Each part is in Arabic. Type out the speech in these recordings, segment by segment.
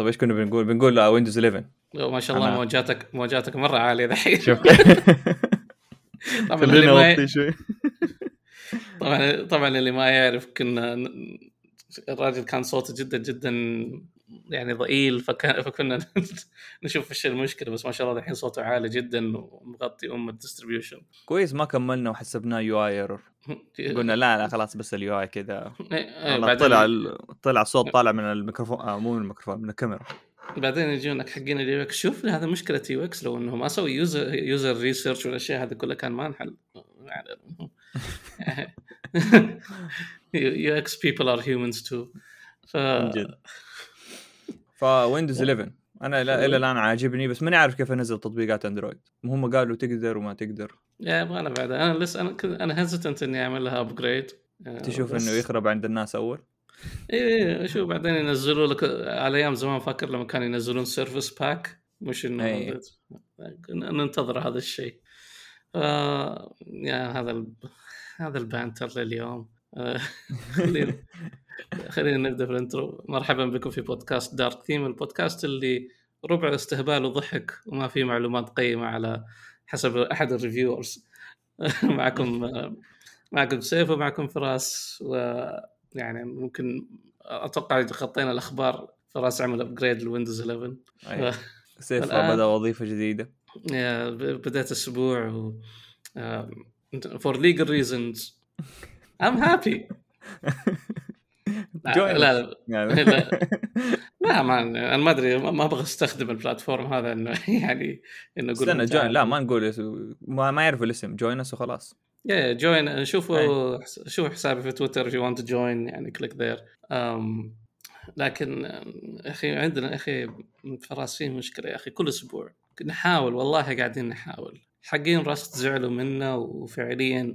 طيب إيش كنا بنقول؟ بنقول Windows 11 ما شاء الله أنا- مواجهتك مواجهتك مرة عالية دحين شوف. طبعا اللي ما شوي. طبعا طبعا اللي ما يعرف كنا الراجل كان صوته جدا جدا يعني ضئيل فكان فكنا نشوف إيش المشكلة بس ما شاء الله الحين صوته عالي جدا ومغطي أم ال distribution. كويس ما كملنا وحسبناه UI error قلنا لا لا خلاص بس ال UI كذا. إيه، بعدين طلع طلع الصوت طالع من الميكروفون آه مو من الميكروفون من الكاميرا. بعدين يجونك حقين ال UX. شوف هذا مشكلة UX لو انه ما سوي user user research والاشياء هذه كلها كان ما انحل UX people are humans too ف ف Windows 11 أنا لا إلى الآن عاجبني بس ماني عارف كيف انزل تطبيقات Android. هم قالوا تقدر وما تقدر. yeah يبغى أنا بعد. أنا لسه أنا كنت أنا hesitant إني أعمل لها upgrade تشوف إنه يخرب عند الناس أول؟ إيه شوف بعدين ينزلوا لك على أيام زمان فاكر لما كانوا ينزلون service pack مش إنه أي. ننتظر هذا الشيء. ف yeah هذا ال... هذا ال banter لليوم. آه، خلينا خلينا نبدأ في ال intro. مرحبا بكم في بودكاست Dark Theme البودكاست اللي ربع استهبال وضحك وما فيه معلومات قيمة على حسب أحد ال reviewers. معكم معكم سيف ومعكم فراس ويعني ممكن أتوقع إذا خطينا الأخبار فراس عمل upgrade ل Windows 11 أي. سيف الآن- بدأ وظيفة جديدة. يا ب- بدأت أسبوع و for legal reasons I'm happy. لا. لا, لا, يعني. لا. لا. ما أنا ما أدري ما أبغى أستخدم ال platform هذا إنه يعني إنه أقول استنى join لا. ما نقول اس- ما, ما يعرفوا الاسم. join وخلاص. يا join شوفوا شوفوا حسابي في Twitter if you want to join يعني click there لكن أم، أخي عندنا أخي فراس فيه مشكلة يا أخي كل أسبوع. نحاول والله قاعدين نحاول. حقين Rust زعلوا منا وفعليا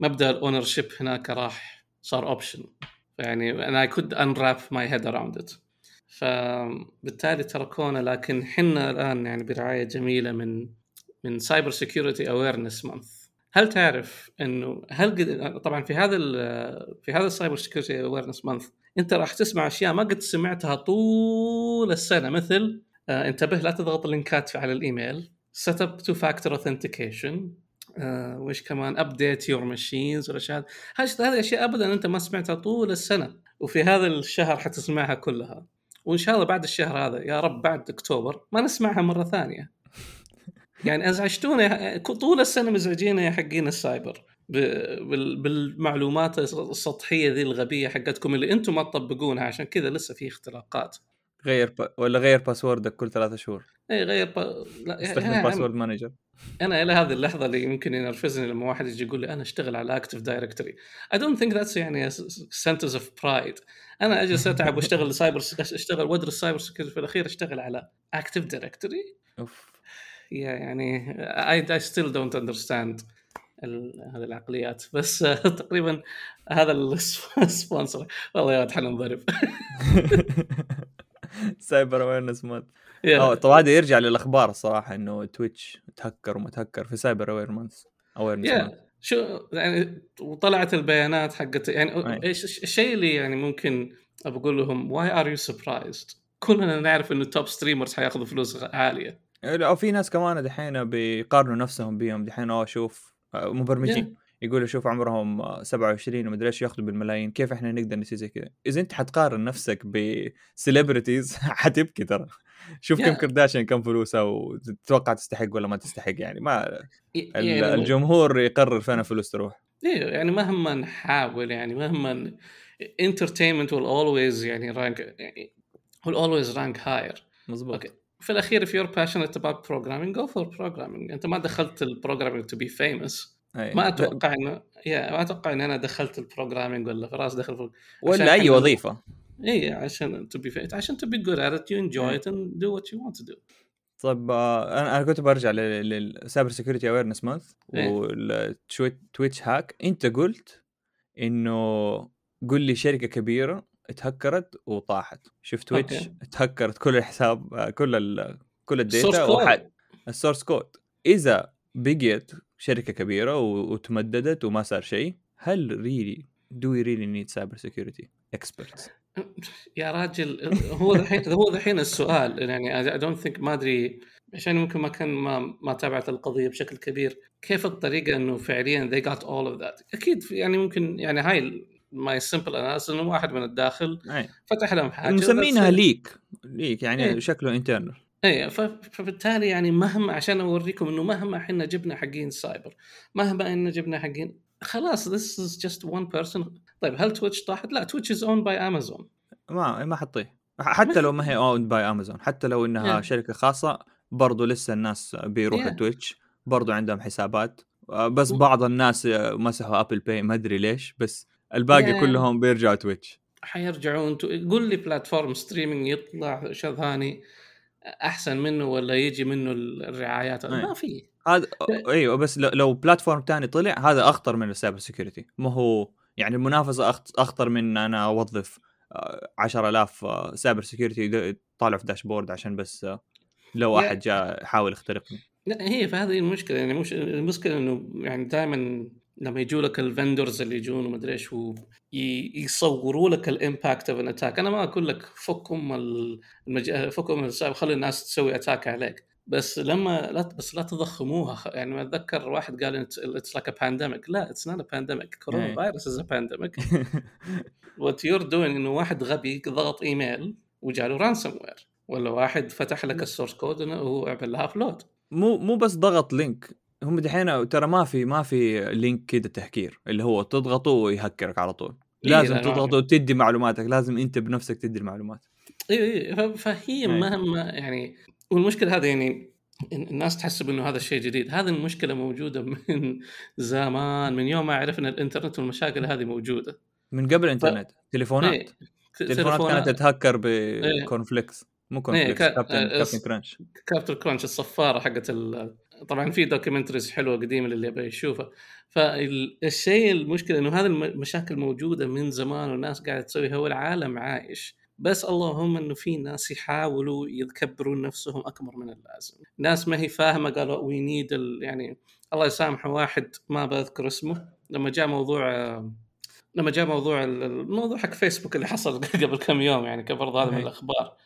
مبدأ ال ownership هناك راح صار option يعني أنا I couldn't wrap my head around it. فبالتالي تركونا لكن حنا الآن يعني برعاية جميلة من من cyber security awareness month هل تعرف إنه هل قد... طبعا في هذا ال... في هذا ال cyber security awareness month أنت راح تسمع أشياء ما قد سمعتها طول السنة مثل آه انتبه لا تضغط ال link ات على الإيميل set up two factor authentication وش كمان update your machines والأشياء هذه. هذه اشياء ابدا أنت ما سمعتها طول السنة. وفي هذا الشهر حتسمعها كلها. وإن شاء الله بعد الشهر هذا يا رب بعد أكتوبر ما نسمعها مرة ثانية. يعني أزعجتونا طول السنة مزعجينا يا حقين السايبر. بالمعلومات السطحية ذي الغبية حقتكم اللي أنتم ما تطبقونها عشان كذا لسه في اختراقات. غير ب... ولا غير password ك كل ثلاثة شهور؟ إي غير ب... لا استخدم يعني password manager أنا إلى هذه اللحظة اللي ممكن ينرفزني لما واحد يجي يقول لي أنا أشتغل على Active Directory I don't think that's يعني sense of pride أنا اجلس اتعب وأشتغل سايبر أشتغل وأدرس cyber security في الأخير أشتغل على Active Directory أوف. يا يعني I still don't understand ال- هذه العقليات. بس تقريبا هذا ال sponsor والله يا حننضرب cyber awareness يا. آه طبعا هذا يرجع للأخبار الصراحة إنه Twitch تهكر وما تهكر في cyber awareness awareness يا. شو يعني وطلعت البيانات حقت يعني. إيش الشيء اللي يعني ممكن بقول لهم why are you surprised كلنا نعرف إنه ال top streamers حياخذوا فلوس عالية. أو في ناس كمان دحين بيقارنوا نفسهم بيهم دحين أوه شوف آه، مبرمجين. يقولوا شوف عمرهم آه، 27 ومدري إيش ياخذوا بالملايين كيف إحنا نقدر نسوي زي كذا؟ إذا أنت حتقارن نفسك ب celebrities حتبكي ترى. شوف يا. كيم كرداشيان كم فلوسها وتتوقع تستحق ولا ما تستحق يعني ما يعني الجمهور يقرر فين الفلوس تروح. أيوه يعني مهما نحاول يعني مهما entertainment will always يعني يعني will always rank higher. مظبوط في الأخير if you're passionate about programming go for programming. أنت ما دخلت ال programming to be famous. أي. ما أتوقع إنه يا ما أتوقع ان أنا دخلت ال programming ولا فراس دخل عشان ولا أي وظيفة إي عشان be famous عشان good at it you enjoy it and do what you want to do طيب آه، أنا أنا كنت برجع لل cyber security awareness month. وال Twitch hack أنت قلت إنه قل لي شركة كبيرة اتهكرت وطاحت شوف Twitch. اتهكرت كل الحساب آه، كل ال كل ال data. وحتى ال source code إذا بقيت شركة كبيرة وتمددت وما صار شيء. هل really do we really need cyber security experts يا راجل هو الحين هو الحين السؤال. يعني I don't think ما أدري عشان ممكن ما كان ما ما تابعت القضية بشكل كبير. كيف الطريقة إنه فعليا they got all of that أكيد يعني ممكن يعني هاي my simple analysis إنه واحد من الداخل أي. فتح لهم حاجة مسمينها leak leak يعني إيه. شكله internal إيه فبالتالي يعني مهما عشان أوريكم إنه مهما إحنا جبنا حقين سايبر مهما ان جبنا حقين خلاص this is just one person طيب هل Twitch طاحت؟ لا Twitch is owned by Amazon ما ما حطيه حتى لو ما هي owned by Amazon حتى لو إنها إيه. شركة خاصة برضو لسه الناس بيروحوا Yeah. Twitch برضو عندهم حسابات آه، بس بعض الناس آه، مسحوا ابل باي ما أدري ليش بس الباقي Yeah. كلهم بيرجعوا تويتش حيرجعون تو- قول لي platform streaming يطلع شذاني أحسن منه ولا يجي منه الرعايات؟ إيه. ما في. هذا أيوه بس لو- platform تاني طلع هذا أخطر من ال cyber security ما هو يعني المنافسة أخطر من أنا أوظف آه، 10000 آه، cyber security يطالعوا في dashboard عشان بس آه، لو أحد جاء يحاول يخترقني. لا هي فهذه المشكلة يعني مش المشكلة إنه يعني دائما لما يجوا لك ال vendors اللي يجون ومدري إيش و- ي- يصوروا لك ال impact of an attack أنا ما أقول لك فكهم ال- المج... فكهم السالفه خلي الناس تسوي attack عليك. بس لما لا بس لا تضخموها. يعني ما أتذكر واحد قال it's like a pandemic لا it's not a pandemic كورونا. virus is a pandemic what you're doing إنه واحد غبي ضغط ايميل وجاله ransomware ولا واحد فتح لك ال source code وهو عمل لها upload مو مو بس ضغط link هم دحين ترى ما في ما في link كده تهكير اللي هو تضغطه ويهكرك على طول. إيه، لازم لا، ما تضغطه وتدي معلوماتك لازم أنت بنفسك تدي المعلومات. إي إي ف- فهي أي. مهما يعني والمشكلة هذا يعني الناس تحسب انه هذا الشيء جديد، هذه المشكلة موجودة من زمان من يوم ما عرفنا الإنترنت والمشاكل هذه موجودة. من قبل الإنترنت. تليفونات. إيه. تليفونات كانت تتهكر ب conflicts مو conflicts كا- كابتن كابتن كرانش كابتن كرانش الصفارة حقت ال... طبعا في documentaries حلوة قديمة للي يبغى يشوفها. فالشيء المشكلة إنه هذه المشاكل موجودة من زمان والناس قاعدة تسويها والعالم عايش. بس اللهم إنه في ناس يحاولوا يكبرون نفسهم أكبر من اللازم. ناس ما هي فاهمة قالوا we need يعني الله يسامحه واحد ما بذكر اسمه. لما جاء موضوع لما جاء موضوع الموضوع حق فيسبوك اللي حصل قبل كم يوم يعني برضه هذا من. الأخبار.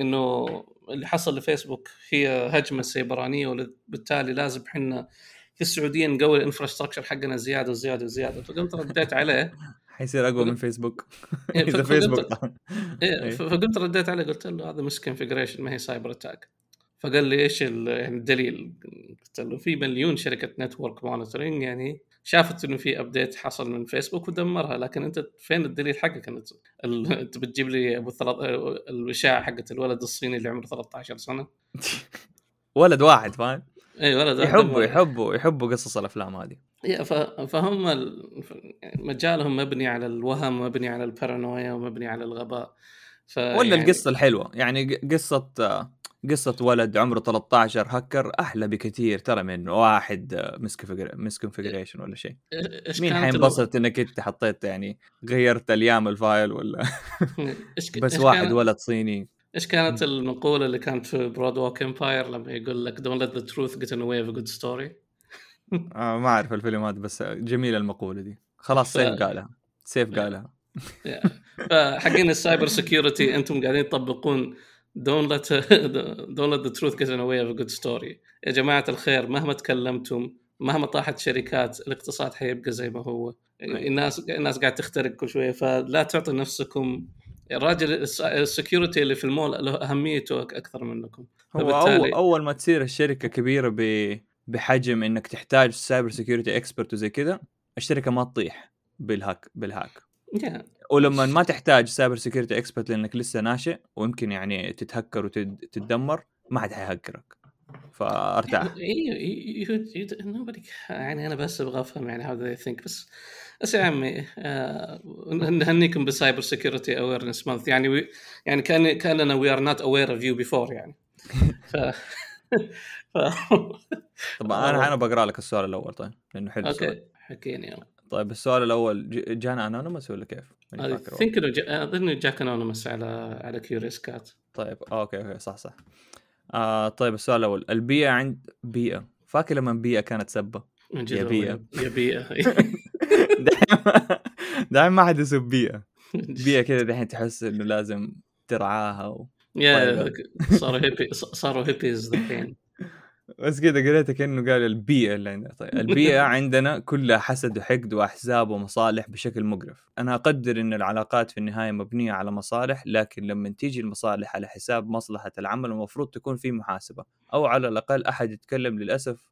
إنه اللي حصل لفيسبوك هي هجمة سيبرانية وبالتالي لازم إحنا في السعودية نقوي ال infrastructure حقنا زيادة وزيادة وزيادة فقمت رديت عليه حيصير أقوى من فيسبوك إيه، إذا فيسبوك. إيه إيه. فقمت رديت عليه قلت له هذا misconfiguration ما هي cyber attack فقال لي إيش يعني الدليل؟ قلت له في مليون شركة network monitoring يعني شافت إنه في update حصل من فيسبوك ودمرها لكن أنت فين الدليل حقك أنت؟ أنت بتجيب لي أبو ثلاث... الاشاعه حقت الولد الصيني اللي عمره 13 سنة؟ ولد واحد فاهم؟ اي ولد يحبوا. يحبوا يحبوا قصص الأفلام هذه. ف- فهم مجالهم مبني على الوهم مبني على البارانويا ومبني على الغباء. ف ولا يعني- القصة الحلوة؟ يعني قصة آه، قصة ولد عمره 13 هكر أحلى بكثير ترى من واحد misconfiguration ولا شيء. إيش مين كانت ال- حينبسط إنك أنت حطيت يعني غيرت YAML file ولا؟ إيش ك- بس واحد ولد صيني. إيش كانت المقولة اللي كانت في Boardwalk Empire لما يقول لك truth get in the way of a good story آه ما أعرف الفيلم هذا بس جميلة المقولة دي. خلاص ف- سيف قالها. سيف قالها. فحقين ال cyber security أنتم قاعدين تطبقون don't let don't let the truth get in the way of a good story يا جماعة الخير مهما تكلمتم مهما طاحت شركات الاقتصاد حيبقى زي ما هو. الناس الناس قاعد تخترق كل شوية فلا تعطوا نفسكم الراجل الس- ال security اللي في المول له أهميته أكثر منكم هو أول, أول ما تصير الشركة كبيرة ب... بحجم إنك تحتاج cyber security expert وزي كذا الشركة ما تطيح بال hack بال hack. ولما ما تحتاج cyber security expert لأنك لسه ناشئ ويمكن يعني تتهكر وتتدمر ما حد حيهكرك. فأرتاح. أيوه يعني أنا بس أبغى أفهم يعني how they think بس بس يا عمي آه، نهنيكم ب cyber security awareness month يعني we يعني كان كاننا we are not aware of you before يعني. ف ف طب أنا أنا بقرأ لك السؤال الأول طيب لأنه حلو okay حكيني يلا. طيب السؤال الأول جانا anonymous ولا كيف؟ اي. think إنه جا- أظن جاك anonymous على على Curious Cat طيب آه، أوكي أوكي صح صح آه طيب السؤال الأول البيئة عند بيئة فاكر لما بيئة كانت سبة من جد يا بيئة. يا بيئة دائما ما حد يسب بيئة بيئة كذا دحين تحس إنه لازم ترعاها و... يا طيب. صاروا هيبي صاروا هيبيز الحين بس كذا قريتها كأنه قال البيئة اللي عندنا. طيب البيئة عندنا كلها حسد وحقد وأحزاب ومصالح بشكل مقرف. أنا أقدر إن العلاقات في النهاية مبنية على مصالح لكن لما تيجي المصالح على حساب مصلحة العمل المفروض تكون في محاسبة. أو على الأقل أحد يتكلم للأسف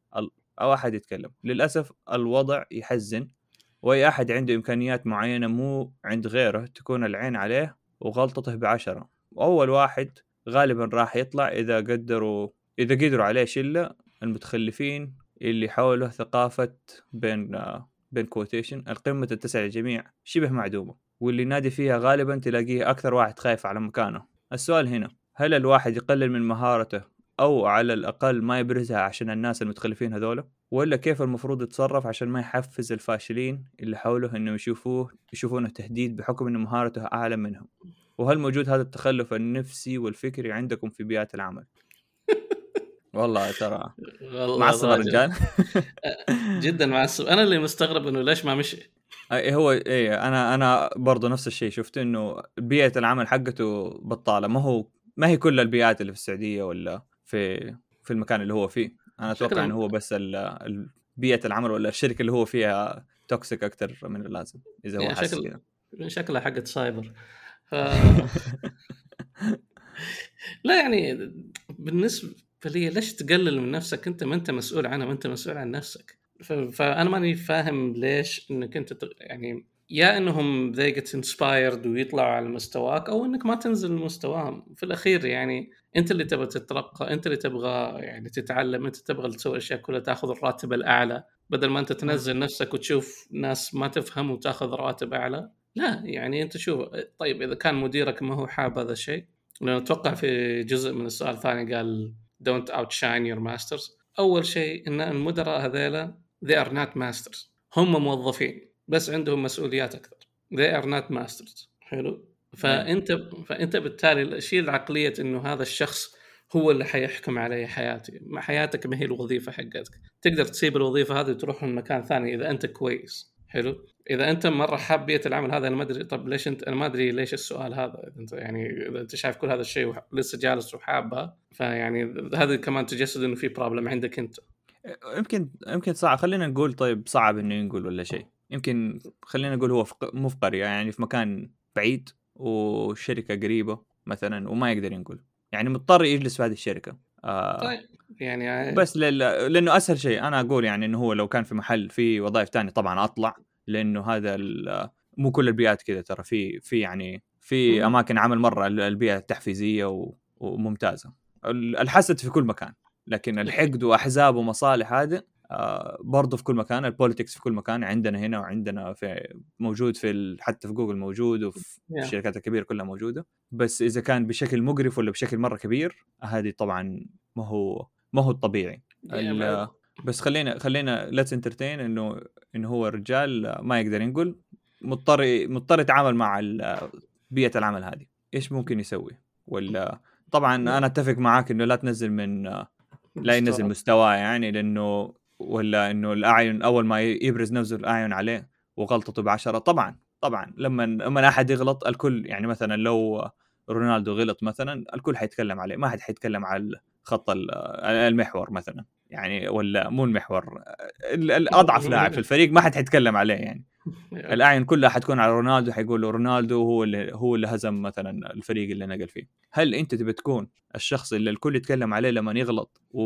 أو أحد يتكلم. للأسف الوضع يحزن وأي أحد عنده إمكانيات معينة مو عند غيره تكون العين عليه وغلطته بعشرة. وأول واحد غالبا راح يطلع إذا قدروا إذا قدروا عليه شلة المتخلفين اللي حولوا ثقافة بين بين كوتيشن القمة تتسع للجميع شبه معدومة واللي ينادي فيها غالبا تلاقيه أكثر واحد خايف على مكانه. السؤال هنا هل الواحد يقلل من مهارته أو على الأقل ما يبرزها عشان الناس المتخلفين هذولا؟ ولا كيف المفروض يتصرف عشان ما يحفز الفاشلين اللي حوله انه يشوفوه يشوفونه تهديد بحكم انه مهارته أعلى منهم؟ وهل موجود هذا التخلف النفسي والفكري عندكم في بيئات العمل؟ والله ترى. معصب الرجال جدا معصب أنا اللي مستغرب إنه ليش ما مشي؟ هو إيه أنا أنا برضه نفس الشيء. شفت إنه بيئة العمل حقته بطالة. ما هو ما هي كل البيئات اللي في السعودية ولا في في المكان اللي هو فيه. أنا أتوقع إنه هو بس بيئة العمل ولا الشركة اللي هو فيها توكسيك أكثر من اللازم إذا هو يعني شكل شكلها حقت سايبر. ف... لا يعني بالنسبة لي ليش تقلل من نفسك انت ما انت مسؤول عنها ما انت مسؤول عن نفسك. فأنا ماني فاهم ليش إنك انت يعني يا إنهم they get inspired ويطلعوا على مستواك أو إنك ما تنزل لمستواهم في الأخير يعني أنت اللي تبغى تترقى أنت اللي تبغى يعني تتعلم أنت تبغى تسوي أشياء كلها تاخذ الراتب الأعلى. بدل ما أنت تنزل نفسك وتشوف ناس ما تفهم وتاخذ راتب أعلى. لا يعني أنت شوف طيب إذا كان مديرك ما هو حاب هذا الشيء لأنه أتوقع في جزء من السؤال الثاني قال don't outshine your masters. أول شيء إن المدراء هذيلا they are not masters. هم موظفين بس عندهم مسؤوليات أكثر. They are not masters. حلو؟ فأنت فأنت بالتالي شيل عقليه إنه هذا الشخص هو اللي حيحكم علي حياتي. ما حياتك ما هي الوظيفة حقتك. تقدر تسيب الوظيفة هذه وتروح لمكان ثاني إذا أنت كويس. حلو؟ إذا أنت مرة حاب بيئة العمل هذا أنا ما أدري طب ليش أنت أنا ما أدري ليش السؤال هذا؟ إذا أنت يعني إذا أنت شايف كل هذا الشيء ولسه جالس وحابها فيعني هذا كمان تجسد إنه في بروبلم عندك أنت. يمكن يمكن صعب. خلينا نقول طيب صعب إنه ينقل ولا شيء. يمكن خلينا نقول هو مو في قريه يعني في مكان بعيد وشركة قريبة مثلا وما يقدر ينقل. يعني مضطر يجلس في هذه الشركة. آه طيب يعني بس لل... لأنه أسهل شيء أنا أقول يعني إنه هو لو كان في محل في وظائف ثانية طبعا أطلع. لأنه هذا. مو كل البيئات كذا ترى. في في يعني في أماكن عمل مرة البيئة تحفيزية و... وممتازة. الحسد في كل مكان لكن الحقد وأحزاب ومصالح هذا آه برضه في كل مكان. البوليتكس في كل مكان عندنا هنا وعندنا في موجود في ال... حتى في جوجل موجود وفي yeah. الشركات الكبيرة كلها موجودة. بس إذا كان بشكل مقرف ولا بشكل مرة كبير هذه طبعا ما هو ما هو الطبيعي. Yeah, بس خلينا خلينا let's entertain إنه انه هو الرجال ما يقدر ينقل مضطر مضطر يتعامل مع بيئة العمل هذه. إيش ممكن يسوي؟ ولا طبعا أنا أتفق معاك إنه لا تنزل من لا ينزل مستواه يعني لأنه ولا إنه الأعين أول ما يبرز نفسه الأعين عليه وغلطته بعشرة. طبعا طبعا. لما لما أحد يغلط الكل يعني مثلا لو رونالدو غلط مثلا الكل حيتكلم عليه. ما حد حيتكلم على خط المحور مثلا يعني ولا مو المحور الاضعف لاعب في الفريق ما حد حيتكلم عليه يعني. الاعين كلها حتكون على رونالدو حيقولوا رونالدو هو اللي هو اللي هزم مثلا الفريق اللي نقل فيه. هل أنت تبي تكون الشخص اللي الكل يتكلم عليه لما يغلط و...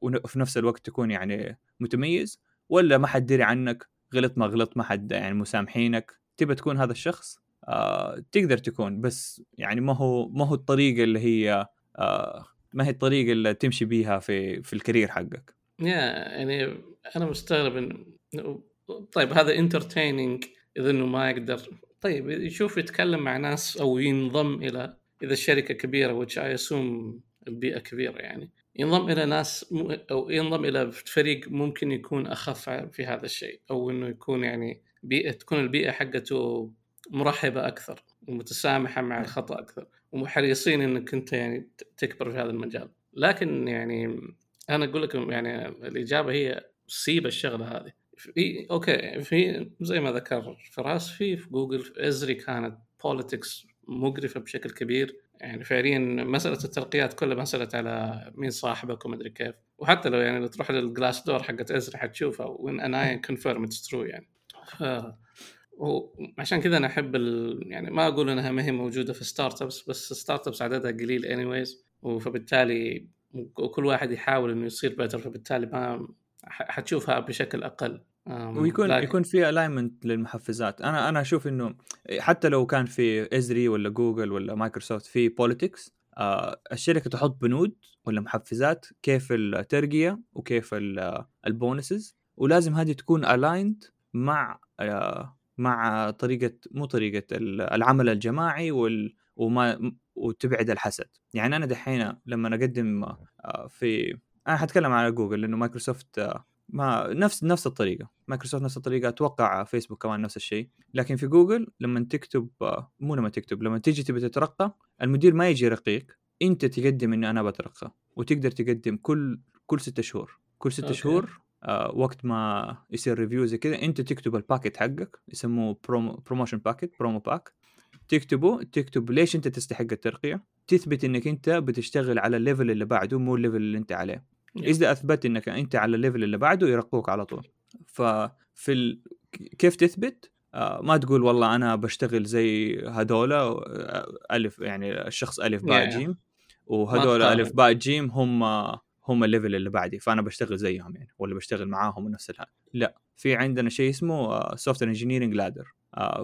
وفي نفس الوقت تكون يعني متميز؟ ولا ما حد دري عنك غلط ما غلط ما حد يعني مسامحينك تبى تكون هذا الشخص؟ آه تقدر تكون بس يعني ما هو ما هو الطريقة اللي هي آه ما هي الطريقة اللي تمشي بيها في في الكارير حقك؟ يا يعني أنا مستغرب انه طيب هذا انترتيننج إذا إنه ما يقدر طيب يشوف يتكلم مع ناس أو ينضم إلى إذا الشركة كبيرة which I assume البيئه كبيرة يعني ينضم إلى ناس أو ينضم إلى فريق ممكن يكون أخف في هذا الشيء أو إنه يكون يعني بيئة تكون البيئة حقته مرحبة أكثر ومتسامحة مع الخطأ أكثر. ومحرصين إنك أنت يعني تكبر في هذا المجال. لكن يعني أنا أقول لكم يعني الإجابة هي سيب الشغلة هذه. في okay في زي ما ذكر فراس في في جوجل في Azure كانت politics مقرفة بشكل كبير. يعني فعليا مسألة الترقيات كلها مسألة على مين صاحبك وما أدري كيف. وحتى لو يعني لو تروح لل Glassdoor حقت Azure حتشوفها وين أنا confirm it's true يعني. ف... وعشان كذا أنا أحب ال... يعني ما أقول إنها ما هي موجودة في startups بس startups عددها قليل اني فبالتالي وكل واحد يحاول إنه يصير better فبالتالي ما حتشوفها بشكل أقل. ويكون لكن... يكون في ال alignment للمحفزات. أنا أنا أشوف إنه حتى لو كان في Azure ولا جوجل ولا مايكروسوفت في politics آه الشركة تحط بنود ولا محفزات كيف الترقية وكيف ال bonuses ولازم هذه تكون aligned مع آه مع طريقة مو طريقة العمل الجماعي وال وما وتبعد الحسد. يعني أنا دحين لما أقدم آه، في أنا حتكلم على جوجل لأنه مايكروسوفت آه، ما نفس نفس الطريقة. مايكروسوفت نفس الطريقة أتوقع فيسبوك كمان نفس الشيء. لكن في جوجل لما تكتب آه، مو لما تكتب لما تيجي تبي تترقى المدير ما يجي يرقيك. أنت تقدم انه أنا بترقى وتقدر تقدم كل كل ستة شهور. كل ستة شهور آه وقت ما يصير review زي كذا انت تكتب ال packet حقك يسموه promo promotion packet promo pack تكتبه تكتب ليش انت تستحق الترقية. تثبت انك انت بتشتغل على ال level اللي بعده مو ال level اللي انت عليه. إذا أثبت انك انت على ال level اللي بعده يرقوك على طول. ففي ال... كيف تثبت؟ آه ما تقول والله أنا بشتغل زي هذولا آه، ألف يعني الشخص ألف باء جيم. وهذول ألف باء جيم هم هم ال level اللي بعدي فأنا بشتغل زيهم يعني ولا بشتغل معاهم ونفس الهذا. لا في عندنا شيء اسمه software engineering ladder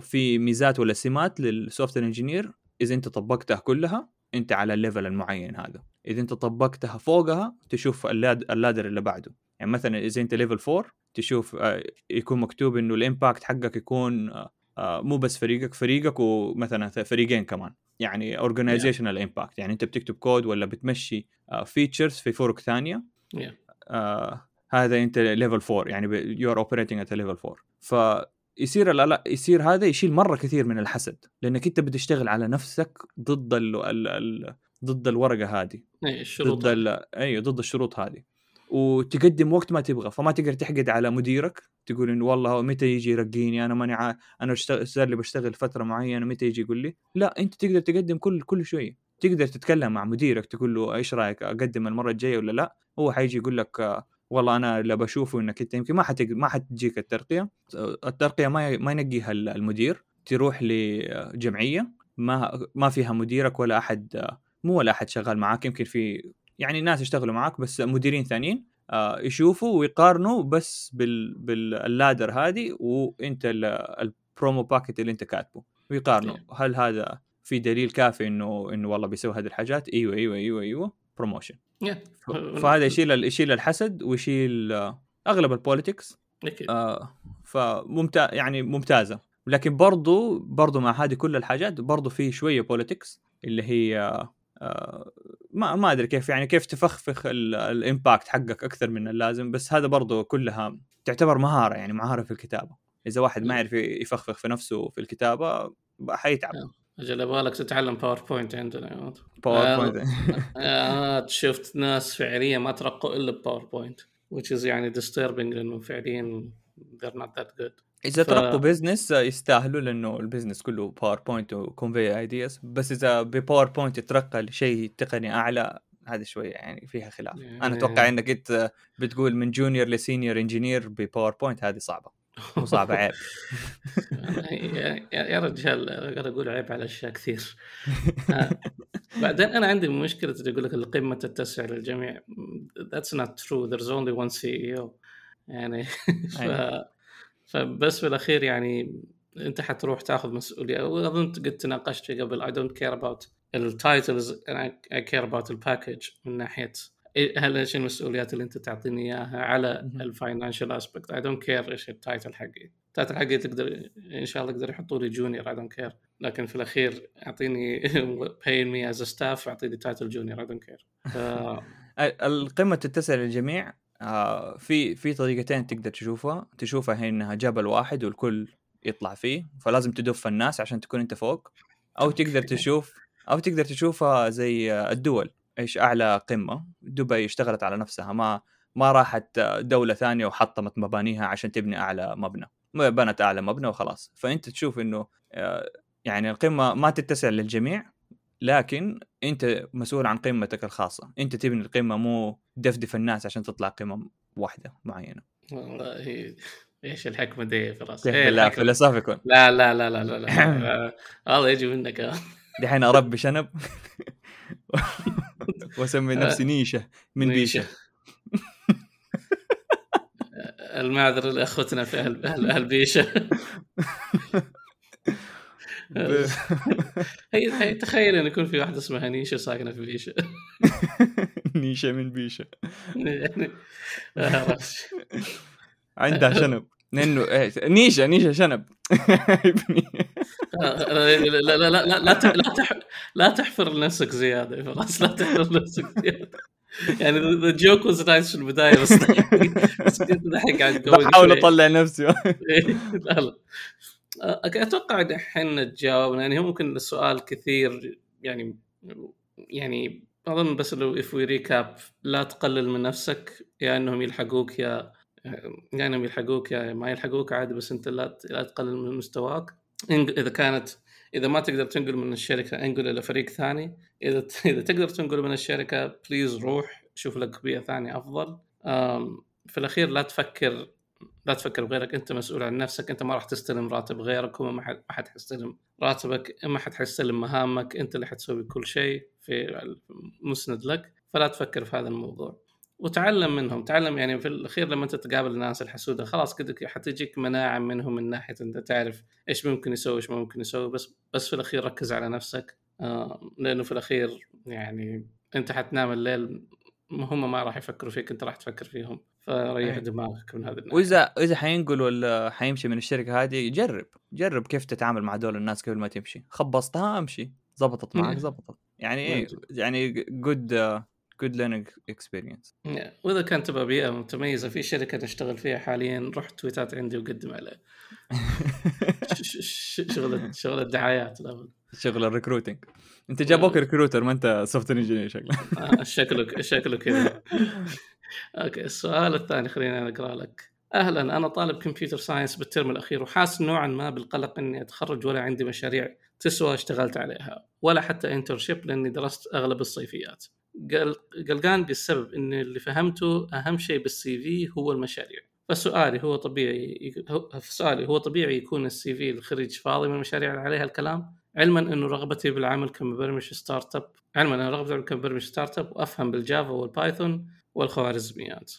في ميزات ولا سمات لل software engineer إذا أنت طبقتها كلها أنت على ال level المعين هذا. إذا أنت طبقتها فوقها تشوف ال ladder اللي بعده. يعني مثلا إذا أنت level 4 تشوف آه، يكون مكتوب إنه ال impact حقك يكون آه، مو بس فريقك فريقك ومثلا فريقين كمان. يعني organizational impact يعني أنت بتكتب كود ولا بتمشي features في فرق ثانية. Yeah. آه هذا أنت level 4 يعني you are operating at level 4 فيصير لا يصير هذا يشيل مرة كثير من الحسد. لأنك أنت بتشتغل على نفسك ضد ال ال ال ضد الورقة هذه. اي الشروط ضد أيوه ضد الشروط هذه. وتقدم وقت ما تبغى فما تقدر تحقد على مديرك تقول إنه والله متى يجي يرقيني أنا ماني. أنا صار لي بشتغل فترة معينة متى يجي يقول لي؟ لا أنت تقدر تقدم كل كل شوي. تقدر تتكلم مع مديرك تقول له إيش رأيك أقدم المرة الجاية ولا لا؟ هو حيجي يقول لك والله أنا اللي بشوفه إنك أنت يمكن ما حتج... ما حتجيك الترقية. الترقية ما ي... ما ينقيها المدير. تروح للجنة ما ما فيها مديرك ولا أحد مو ولا أحد شغال معاك يمكن في يعني ناس يشتغلوا معاك بس مديرين ثانيين آه يشوفوا ويقارنوا بس بال بال ladder هذه وانت ال promo packet اللي انت كاتبه ويقارنوا هل هذا في دليل كافي إنه إنه والله بيسوي هذه الحاجات؟ إيوه إيوه إيوه إيوه promotion فهذا يشيل يشيل الحسد ويشيل آه، أغلب ال politics آه فممتاز يعني ممتازة. لكن برضو برضو مع هذه كل الحاجات برضو في شوية politics اللي هي آه ما ما أدري كيف يعني كيف تفخفخ ال impact حقك أكثر من اللازم بس هذا برضو كلها تعتبر مهارة يعني مهارة في الكتابة. إذا واحد ما يعرف يفخفخ في نفسه في الكتابة حيتعب. أجل يبغالك تتعلم PowerPoint عندنا PowerPoint أنا شفت ناس فعليا ما ترقوا إلا ب PowerPoint which is يعني disturbing لأنه فعليا they're not that good. إذا ف... ترقوا business يستاهلوا لأنه ال business كله PowerPoint و convey ideas بس إذا ب PowerPoint يترقى لشيء تقني أعلى هذا شوية يعني فيها خلاف. يعني... أنا أتوقع إنك أنت بتقول من junior ل senior engineer ب PowerPoint هذه صعبة مو صعبه عيب. يا رجال أقدر أقول عيب على أشياء كثير. آه، بعدين أنا عندي مشكلة تقول لك القمة تتسع للجميع. That's not true. There's only one CEO يعني ف... فبس في الاخير يعني أنت حتروح تأخذ مسؤولية. وأظن قد تناقشت قبل. I don't care about ال titles I care about ال package من ناحية هل إيش المسؤوليات اللي أنت تعطيني إياها على ال financial aspect I don't care إيش ال title حقي. ال title حقي تقدر إن شاء الله يقدر يحطوا لي junior I don't care لكن في الأخير أعطيني pay me as staff أعطيني title junior I don't care القمة تتسع للجميع. آه، في في طريقتين تقدر تشوفها. تشوفها هي إنها جبل واحد والكل يطلع فيه فلازم تدف الناس عشان تكون أنت فوق. أو تقدر تشوف أو تقدر تشوفها زي الدول. إيش أعلى قمة. دبي اشتغلت على نفسها. ما ما راحت دولة ثانية وحطمت مبانيها عشان تبني أعلى مبنى. بنت أعلى مبنى وخلاص. فأنت تشوف إنه آه، يعني القمة ما تتسع للجميع. لكن أنت مسؤول عن قمتك الخاصة. أنت تبني القمة مو دفدف الناس عشان تطلع قمة واحدة معينة. والله إيش الحكمة دي؟ في راسي إيه لا فلسفيكون. لا لا لا لا لا, لا. هذا يجي منك. دحين أربي شنب. وأسمي نفسي نيشة من بيشة. المعذرة لأخوتنا في أهل أهل بيشة. هي هي تخيل إن يكون في واحدة اسمها نيشه ساكنة في بيشة. نيشه من بيشة. يعني آه، عندها شنب. لأنه نيشة نيشة شنب. آه، لا لا لا لا لا لا, تحفر لنفسك زيادة خلاص لا تحفر لنفسك زيادة. يعني the joke was nice في البدايه بس بس كنت الحين قاعد بحاول أطلع نفسي. إيه، لا لا. أتوقع الحين تجاوبنا يعني ممكن السؤال كثير يعني يعني أظن بس لو if we recap لا تقلل من نفسك يا إنهم يلحقوك يا يا إنهم يلحقوك يا ما يلحقوك عادي بس أنت لا لا تقلل من مستواك. إذا كانت إذا ما تقدر تنقل من الشركة انقل إلى فريق ثاني. إذا إذا تقدر تنقل من الشركة please روح شوف لك بيئة ثانية أفضل. في الأخير لا تفكر لا تفكر بغيرك أنت مسؤول عن نفسك أنت ما راح تستلم راتب غيرك هو ما حد حيستلم راتبك ما حد حيستلم مهامك أنت اللي حتسوي كل شيء في مسند لك. فلا تفكر في هذا الموضوع. وتعلم منهم تعلم يعني في الأخير لما أنت تقابل الناس الحسودة خلاص كده حتجيك مناعة منهم من ناحية أنت تعرف إيش ممكن يسوي إيش ما ممكن يسوي. بس بس في الأخير ركز على نفسك. آه لأنه في الأخير يعني أنت حتنام الليل هم ما راح يفكروا فيك أنت راح تفكر فيهم. فريح أيه. دماغك من هذا الناحيه واذا إذا حينقل ولا حيمشي من الشركة هذه جرب جرب كيف تتعامل مع دول الناس قبل ما تمشي. خبصتها امشي. زبطت معك زبطت. يعني إيه يعني good good learning experience وإذا كانت تبغى بيئة متميزة في شركة نشتغل فيها حاليا روح تويتات عندي وقدم عليه شغل شغل الدعايات شغل ال recruiting أنت جابوك recruiter ما أنت software engineer شكلك آه، شكلك شكله كذا. okay السؤال الثاني خليني أقرأ لك. أهلا أنا طالب computer science بالترم الأخير وحاس نوعا ما بالقلق إني أتخرج ولا عندي مشاريع تسوى اشتغلت عليها ولا حتى internship لأني درست أغلب الصيفيات. قلقان بالسبب إن اللي فهمته أهم شيء بال CV هو المشاريع. فسؤالي هو طبيعي سؤالي هو طبيعي يكون ال CV الخريج فاضي من المشاريع اللي عليها الكلام؟ علما إنه رغبتي بالعمل كمبرمج startup علما إنه رغبتي كمبرمج startup وأفهم بال Java وال Python والخوارزميات.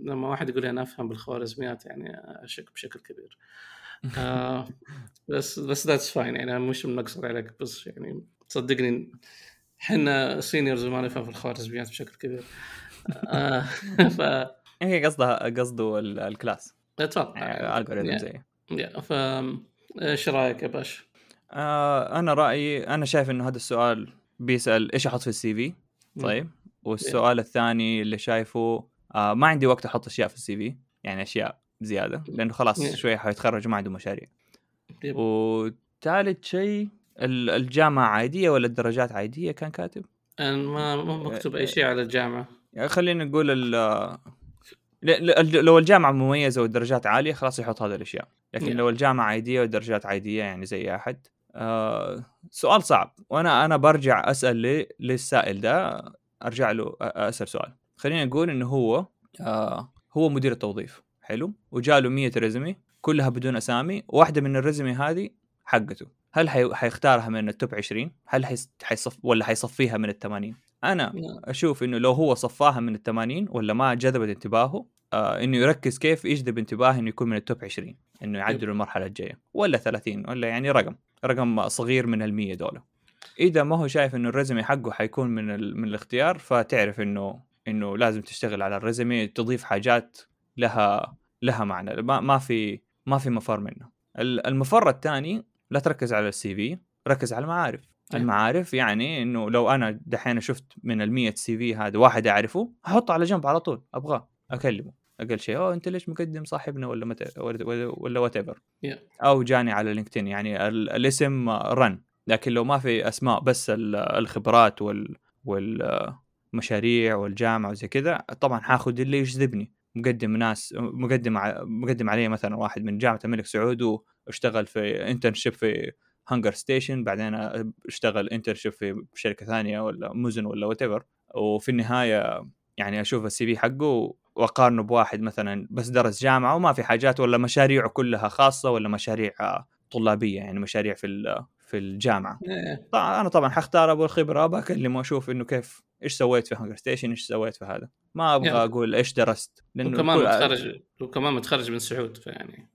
لما واحد يقول أنا أفهم بالخوارزميات يعني أشك بشكل كبير. آه بس بس that's fine يعني مش منقصر عليك بس يعني صدقني إحنا seniors ما نفهم في الخوارزميات بشكل كبير. آه ف هي قصدها قصده ال class. أتوقع algorithm زي. ف إيش رأيك يا باش؟ آه أنا رأيي أنا شايف إنه هذا السؤال بيسأل إيش أحط في ال CV؟ طيب. والسؤال الثاني اللي شايفه آه ما عندي وقت أحط أشياء في ال CV يعني أشياء زيادة لأنه خلاص شوية حيتخرج وما عنده مشاريع. وثالث شيء الجامعة عادية ولا الدرجات عادية كان كاتب؟ أنا ما مو مكتوب أي شيء على الجامعة. يعني خلينا نقول لو الجامعة مميزة والدرجات عالية خلاص يحط هذه الأشياء. لكن لو الجامعة عادية والدرجات عادية يعني زي أحد آه سؤال صعب. وأنا أنا برجع أسأل للسائل ده أرجع له أسأل سؤال. خلينا نقول إنه هو آه. هو مدير التوظيف. حلو؟ وجاله 100 ريزمي كلها بدون أسامي. واحدة من الريزمي هذه حقته. هل حي... حيختارها من ال top 20 هل حيص... حيصف ولا حيصفيها من ال 80 أنا أشوف إنه لو هو صفاها من ال 80 ولا ما جذبت انتباهه آه إنه يركز كيف يجذب انتباه إنه يكون من ال top 20 إنه يعدل المرحلة الجاية. ولا 30 ولا يعني رقم. رقم صغير من ال 100 دولار. إذا ما هو شايف إنه ال résumé حقه حيكون من ال... من الاختيار فتعرف إنه إنه لازم تشتغل على ال résumé تضيف حاجات لها لها معنى. ما, ما في ما في مفر منه. المفر الثاني لا تركز على ال CV ركز على المعارف. إيه. المعارف يعني إنه لو أنا دحين شفت من ال 100 CV هذا واحد أعرفه أحطه على جنب على طول أبغاه أكلمه. أقل شيء أوه أنت ليش مقدم صاحبنا ولا مت... ولا whatever أو جاني على LinkedIn يعني الاسم رن لكن لو ما في أسماء بس الخبرات وال والمشاريع والجامعة وزي كذا طبعا حاخذ اللي يجذبني. مقدم ناس مقدم مقدم عليه مثلا واحد من جامعة الملك سعود واشتغل في internship في HungerStation بعدين اشتغل internship في شركة ثانية ولا مزن ولا what وفي النهاية يعني أشوف ال CV حقه وأقارنه بواحد مثلا بس درس جامعة وما في حاجات ولا مشاريعه كلها خاصة ولا مشاريع طلابية يعني مشاريع في في الجامعة. إيه. طبعا أنا طبعا حختار أبو الخبرة بكلمه وأشوف إنه كيف إيش سويت في HungerStation إيش سويت في هذا. ما أبغى يعني. أقول إيش درست لأنه وكمان متخرج وكمان متخرج من سعود فيعني.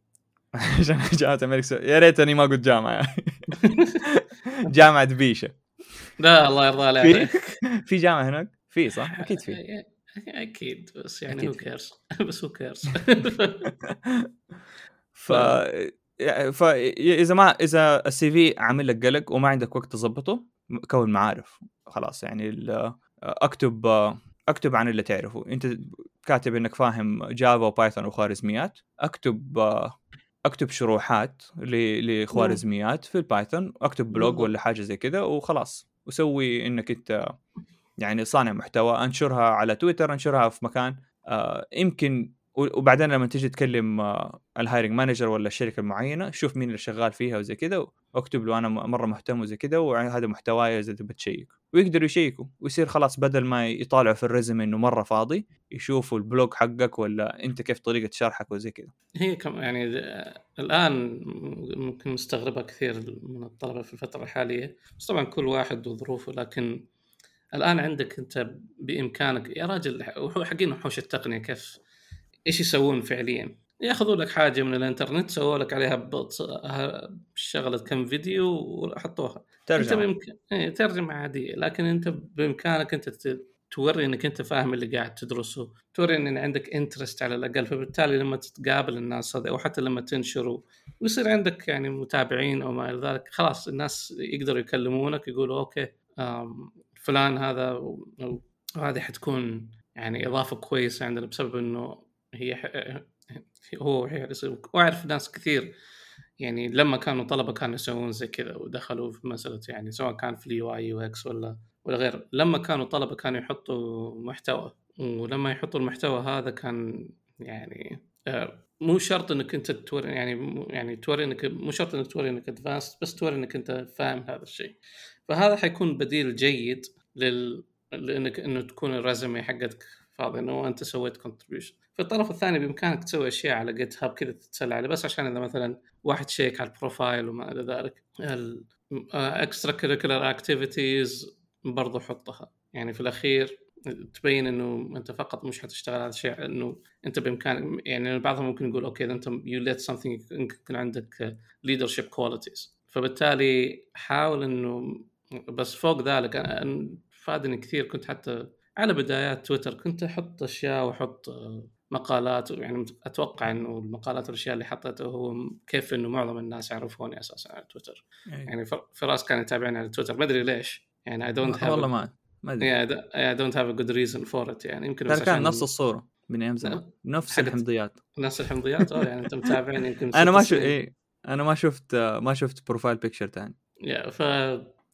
عشان جامعة الملك سعود يا ريتني ما قلت جامعة. يعني جامعة بيشه لا الله يرضى عليك. في جامعة هناك؟ في صح؟ أكيد في. أكيد بس يعني who cares بس who cares ف فاذا ما إذا ال CV عامل لك قلق وما عندك وقت تظبطه كون معارف خلاص يعني أكتب أكتب عن اللي تعرفه. أنت كاتب إنك فاهم Java و Python وخوارزميات أكتب أكتب شروحات لخوارزميات في ال Python أكتب blog ولا حاجة زي كذا وخلاص. وسوي إنك أنت يعني صانع محتوى أنشرها على تويتر أنشرها في مكان آه يمكن وبعدين لما تيجي تكلم آه، ال hiring manager ولا الشركة المعينة شوف مين اللي شغال فيها وزي كذا واكتب له أنا مرة مهتم وزي كذا وهذا محتواي إذا تبي تشيك. ويقدروا يشيكوا ويصير خلاص بدل ما يطالعوا في ال résumé إنه مرة فاضي يشوفوا ال blog حقك ولا أنت كيف طريقة شرحك وزي كذا هي كم يعني الآن ممكن مستغربها كثير من الطلبة في الفترة الحالية. بس طبعا كل واحد وظروفه لكن الآن عندك أنت بإمكانك يا راجل حقين وحوش التقنية كيف إيش يسوون فعليا؟ ياخذوا لك حاجة من الإنترنت سووا لك عليها شغله كم فيديو وحطوها. ترجمة. أنت بإمك... إيه ترجمة عادية لكن أنت بإمكانك أنت توري إنك أنت فاهم اللي قاعد تدرسه. توري إن عندك interest على الأقل فبالتالي لما تتقابل الناس هذا أو حتى لما تنشره ويصير عندك يعني متابعين أو ما إلى ذلك. خلاص الناس يقدروا يكلمونك يقولوا okay فلان هذا وهذه حتكون يعني إضافة كويسة عندنا بسبب إنه هي هو وأعرف ناس كثير يعني لما كانوا طلبة كانوا يسوون زي كذا ودخلوا في مسألة يعني سواء كان في ال UI UX ولا ولا غير. لما كانوا طلبة كانوا يحطوا محتوى ولما يحطوا المحتوى هذا كان يعني آه، مو شرط إنك أنت توري يعني يعني توري إنك مو شرط إنك توري إنك advanced بس توري إنك أنت فاهم هذا الشيء. فهذا حيكون بديل جيد لل لإنك إنه تكون ال résumé حقتك فاضي إنه أنت سويت contribution في الطرف الثاني بإمكانك تسوي أشياء على GitHub كذا تتسلى عليه بس عشان إذا مثلا واحد شيك على ال profile وما إلى ذلك ال extracurricular activities برضو حطها. يعني في الأخير تبين إنه أنت فقط مش حتشتغل على شيء إنه أنت بإمكانك يعني بعضهم ممكن يقول okay أنت you lead something يكون عندك leadership qualities فبالتالي حاول إنه بس فوق ذلك فادني كثير كنت حتى على بدايات تويتر كنت أحط أشياء وأحط مقالات يعني أتوقع إنه المقالات والأشياء اللي حطيتها هو كيف إنه معظم الناس يعرفوني أساسا على تويتر. أيه. يعني فراس كان يتابعني على تويتر. ما أدري ليش. يعني I don't have والله ما ما أدري. I don't have a good reason for it يعني يمكن بس كان نفس الصورة من أيام زمان. نفس الحمضيات. نفس الحمضيات. آه يعني أنت متابعني يمكن أنا ما شفت إيه. أنا ما شفت ما شفت profile picture ثاني يا ف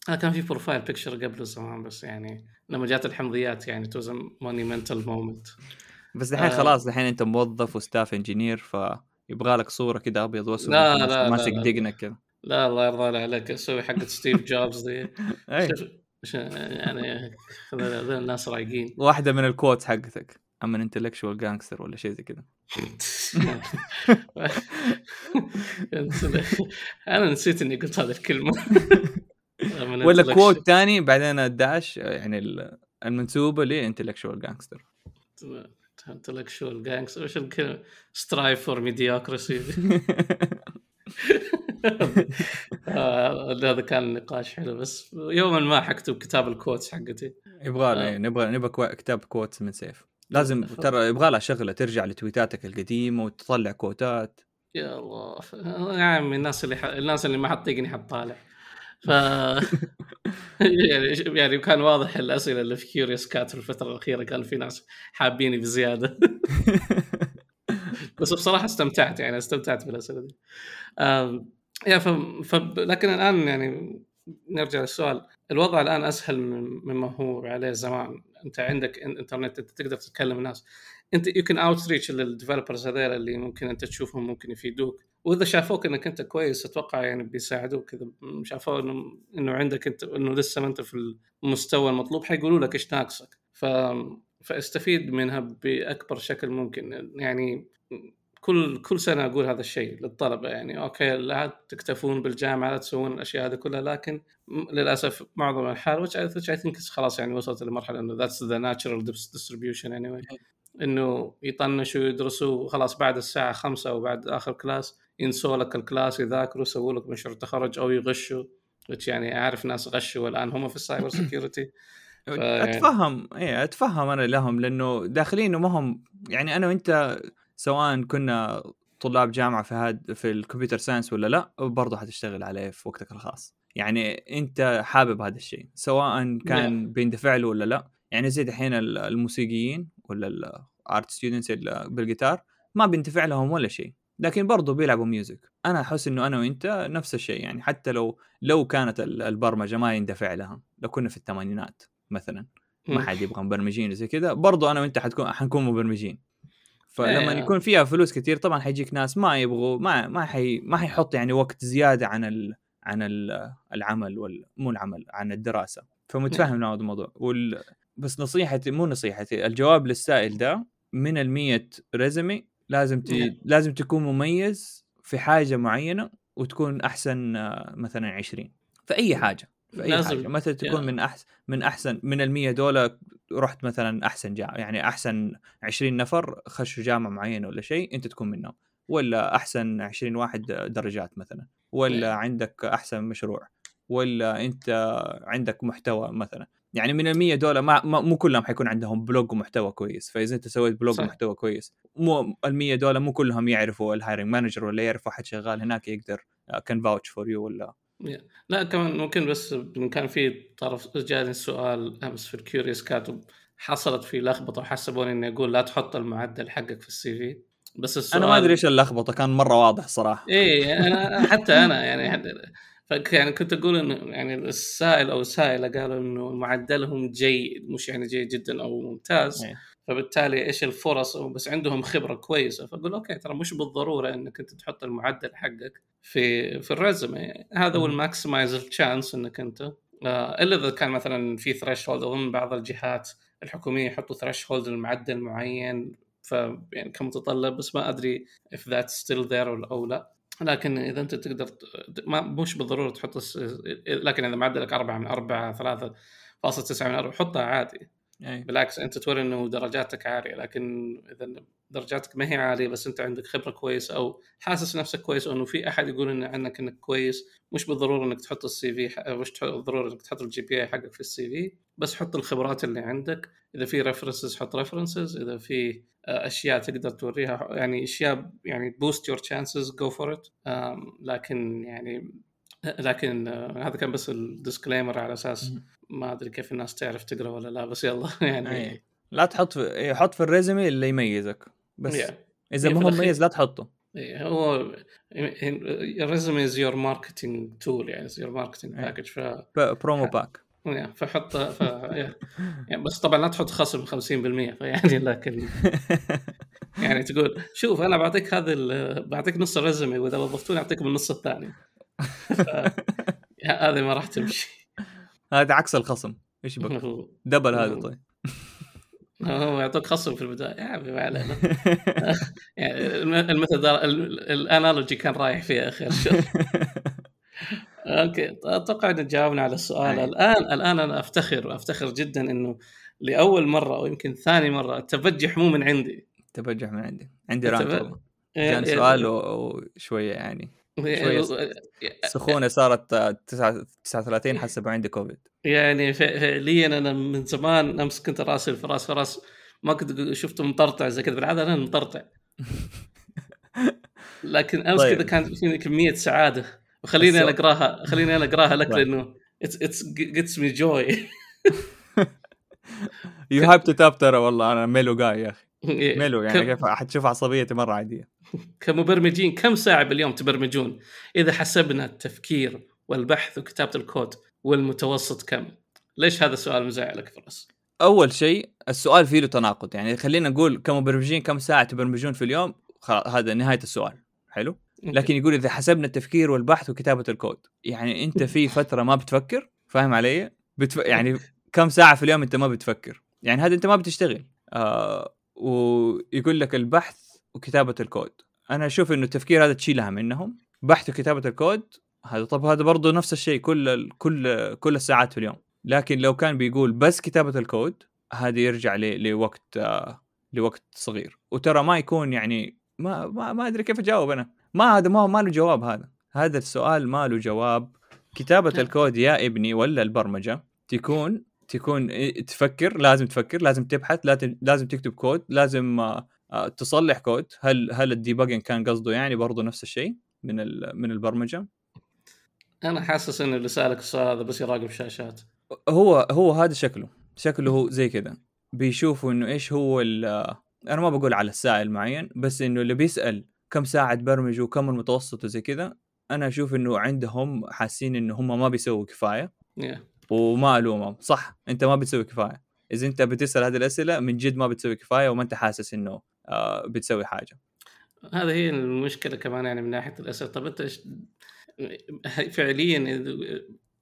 أنا كان في profile picture قبل زمان بس يعني لما جات الحمضيات يعني it was monumental moment بس الحين آه. خلاص الحين انت موظف و staff engineer فيبغى لك صورة كذا أبيض وأسود لا لا ماسك دقنك كذا لا الله يرضى عليك أسوي حقت ستيف جوبز دي يعني هذول الناس رايقين. واحدة من ال quotes حقتك I'm an intellectual gangster ولا شيء زي كذا أنا نسيت إني قلت هذه الكلمة. ولا quote ثاني بعدين ال dash يعني المنسوبه ل intellectual gangster intellectual gangster وش الكلمة؟ strive for mediocrity هذا كان نقاش حلو بس يوما ما حكتب كتاب ال quotes حقتي. يبغى آه. نبغى نبغى كتاب quotes من سيف. لازم ترى يبغى لها شغلة ترجع لتويتاتك القديمة وتطلع كوتات يا الله. يا عمي الناس اللي ح... الناس اللي ما حتطيقني حتطالع. ف يعني يعني كان واضح الأسئلة اللي في Curious Cat في الفترة الأخيرة كان في ناس حابيني بزيادة. بس بصراحة استمتعت يعني استمتعت بالأسئلة دي. يا ف... ف... لكن الآن يعني نرجع للسؤال. الوضع الآن أسهل مما هو عليه زمان. أنت عندك إنترنت أنت تقدر تتكلم الناس. أنت you can outreach لل developers هذول اللي ممكن أنت تشوفهم ممكن يفيدوك. وإذا شافوك إنك أنت كويس أتوقع يعني بيساعدوك اذا شافوا إنه إنه عندك أنت إنه لسه ما أنت في المستوى المطلوب حيقولوا لك إيش ناقصك. ف فاستفيد منها بأكبر شكل ممكن. يعني كل كل سنة أقول هذا الشيء للطلبة يعني okay لا تكتفون بالجامعة لا تسوون الأشياء هذه كلها. لكن للأسف معظم الحال which I, which I think خلاص يعني وصلت لمرحلة إنه that's the natural distribution anyway. إنه يطنشوا يدرسوا خلاص بعد الساعة خمسة أو بعد آخر كلاس ينسوا لك الكلاس يذاكروا يسووا لك مشروع تخرج أو يغشوا. يعني أعرف ناس غشوا الان هم في ال cyber security أتفهم اي أتفهم أنا لهم لأنه داخلين وما هم يعني أنا وأنت سواء كنا طلاب جامعة في هاد في ال computer science ولا لا برضه حتشتغل عليه في وقتك الخاص. يعني أنت حابب هذا الشيء سواء كان yeah. بيندفع له ولا لا. يعني زي دحين الموسيقيين ولا ال art students بالجيتار ما بيندفع لهم ولا شيء. لكن برضه بيلعبوا music. أنا أحس إنه أنا وأنت نفس الشيء يعني حتى لو لو كانت البرمجة ما يندفع لها. لو كنا في الثمانينات مثلا ما حد يبغى مبرمجين زي كذا برضه أنا وأنت حتكون حنكون مبرمجين. فلما إيه. يكون فيها فلوس كثير طبعا حيجيك ناس ما يبغوا ما ما حي ما حيحط يعني وقت زيادة عن ال عن ال العمل وال مو العمل عن الدراسة. فمتفهم هذا الموضوع. وال بس نصيحتي مو نصيحتي الجواب للسائل ده من ال ريزمي لازم ت... لازم تكون مميز في حاجة معينة وتكون أحسن مثلا 20 في أي حاجة في أي لازم. حاجة. مثلا تكون من احسن من أحسن من ال 100 دولار رحت مثلا أحسن جامعه يعني أحسن 20 نفر خشوا جامعة معينة ولا شيء أنت تكون منهم. ولا أحسن 20 واحد درجات مثلا. ولا عندك أحسن مشروع. ولا أنت عندك محتوى مثلا. يعني من ال 100 دول ما, ما مو كلهم حيكون عندهم blog ومحتوى كويس. فإذا أنت سويت blog صح. ومحتوى كويس مو ال 100 دول مو كلهم يعرفوا ال hiring manager ولا يعرفوا أحد شغال هناك يقدر can vouch for you ولا. لا كمان ممكن بس كان في طرف جاني السؤال أمس في ال Curious Cat حصلت في لخبطة وحسبوني إني أقول لا تحط المعدل حقك في ال CV بس السؤال أنا ما أدري إيش اللخبطة كان مرة واضح صراحة. إيه أنا حتى أنا يعني يعني كنت أقول إنه يعني السائل أو السائلة قالوا إنه معدلهم جيد مش يعني جيد جدا أو ممتاز. إيه. فبالتالي إيش الفرص؟ بس عندهم خبرة كويسة. فأقول okay ترى مش بالضرورة إنك أنت تحط المعدل حقك في في ال resume هذا هو ال maximize ال chance إنك أنت آه، إلا إذا كان مثلا في threshold أظن بعض الجهات الحكومية يحطوا threshold لمعدل معين ف يعني كمتطلب بس ما أدري if that's still there أو لا. لكن إذا أنت تقدر ما مش بالضرورة تحط لكن إذا معدلك 4 من 4 3.9 من 4 حطها عادي. أي. بالعكس أنت توري إنه درجاتك عالية لكن إذا درجاتك ما هي عالية بس أنت عندك خبرة كويسه أو حاسس نفسك كويس أو إنه في أحد يقول إن عنك إنك كويس مش بالضرورة إنك تحط ال CV مش بالضرورة إنك تحط ال GPA حقك في ال CV بس حط الخبرات اللي عندك إذا في references حط references إذا في آه، أشياء تقدر توريها يعني أشياء يعني boost your chances go for it لكن يعني لكن آه، هذا كان بس ال disclaimer على أساس ما أدري كيف الناس تعرف تقرا ولا لا بس يلا يعني أي. لا تحط في إيه، حط في الريزمي اللي يميزك. بس yeah. إذا ما هو مميز لا تحطه. إيه هو ال resume is your marketing tool يعني your marketing package ف promo pack فحط ف... يعني بس طبعا لا تحط خصم 50% فيعني لكن يعني تقول شوف أنا بعطيك هذا ال... بعطيك نص ال resume وإذا وظفتوني اعطيكم النص الثاني. هذه ما راح تمشي. هذا عكس الخصم. إيش بك double هذا طيب. هو يعطوك خصم في البداية. يا عمي ما علينا. يعني المثل ال analogy كان رايح فيها اخر okay أتوقع إن جاوبنا على السؤال. الآن الآن أنا أفتخر أفتخر جدا إنه لأول مرة أو يمكن ثاني مرة التبجح مو من عندي. تبجح من عندي. عندي rant كان سؤال وشوية يعني سخونة صارت 39 حسب عندي كوفيد يعني فعليا أنا من زمان أمس كنت راسي في راس راس ما كنت شفته مطرطع زي كذا بالعادة أنا مطرطع. لكن أمس طيب. كذا كان فيني كمية سعادة وخليني أنا أقراها خليني أنا أقراها لك طيب. لأنه it gives me joy you have to tap ترى والله أنا mellow جاي يا أخي. إيه، mellow يعني كيف حتشوف عصبيتي مرة عادية. كمبرمجين كم ساعة باليوم تبرمجون؟ إذا حسبنا التفكير والبحث وكتابة الكود والمتوسط كم؟ ليش هذا السؤال مزعلك فراس؟ أول شيء السؤال فيه له تناقض يعني خلينا نقول كمبرمجين كم ساعة تبرمجون في اليوم؟ هذا نهاية السؤال. حلو؟ لكن يقول إذا حسبنا التفكير والبحث وكتابة الكود يعني أنت في فترة ما بتفكر؟ فاهم علي؟ بتف... يعني كم ساعة في اليوم أنت ما بتفكر؟ يعني هذا أنت ما بتشتغل. آه ويقول لك البحث وكتابة الكود. أنا أشوف إنه التفكير هذا تشيلها منهم بحث وكتابه الكود هذا طب هذا برضه نفس الشيء كل كل كل الساعات في اليوم. لكن لو كان بيقول بس كتابة الكود هذه يرجع لوقت لوقت صغير. وترى ما يكون يعني ما ما, ما أدري كيف أجاوب أنا. ما هذا ما ما له جواب هذا. هذا السؤال ما له جواب. كتابة الكود يا ابني ولا البرمجة تكون تكون تفكر لازم تفكر لازم تبحث لازم لازم تكتب كود لازم آه، تصلح كود. هل هل ال debugging كان قصده يعني برضه نفس الشيء من من البرمجة؟ أنا حاسس انه اللي سألك السؤال هذا بس يراقب شاشات. هو هو هذا شكله. شكله هو زي كذا. بيشوفوا إنه إيش هو أنا ما بقول على السائل معين بس إنه اللي بيسأل كم ساعة تبرمج وكم المتوسط وزي كذا أنا أشوف إنه عندهم حاسين إنه هم ما بيسووا كفاية. Yeah. وما ألومهم. صح أنت ما بتسوي كفاية. إذا أنت بتسأل هذه الأسئلة من جد ما بتسوي كفاية وما أنت حاسس إنه آه بتسوي حاجة. هذه هي المشكلة كمان يعني من ناحية الاسئله طب أنت فعليا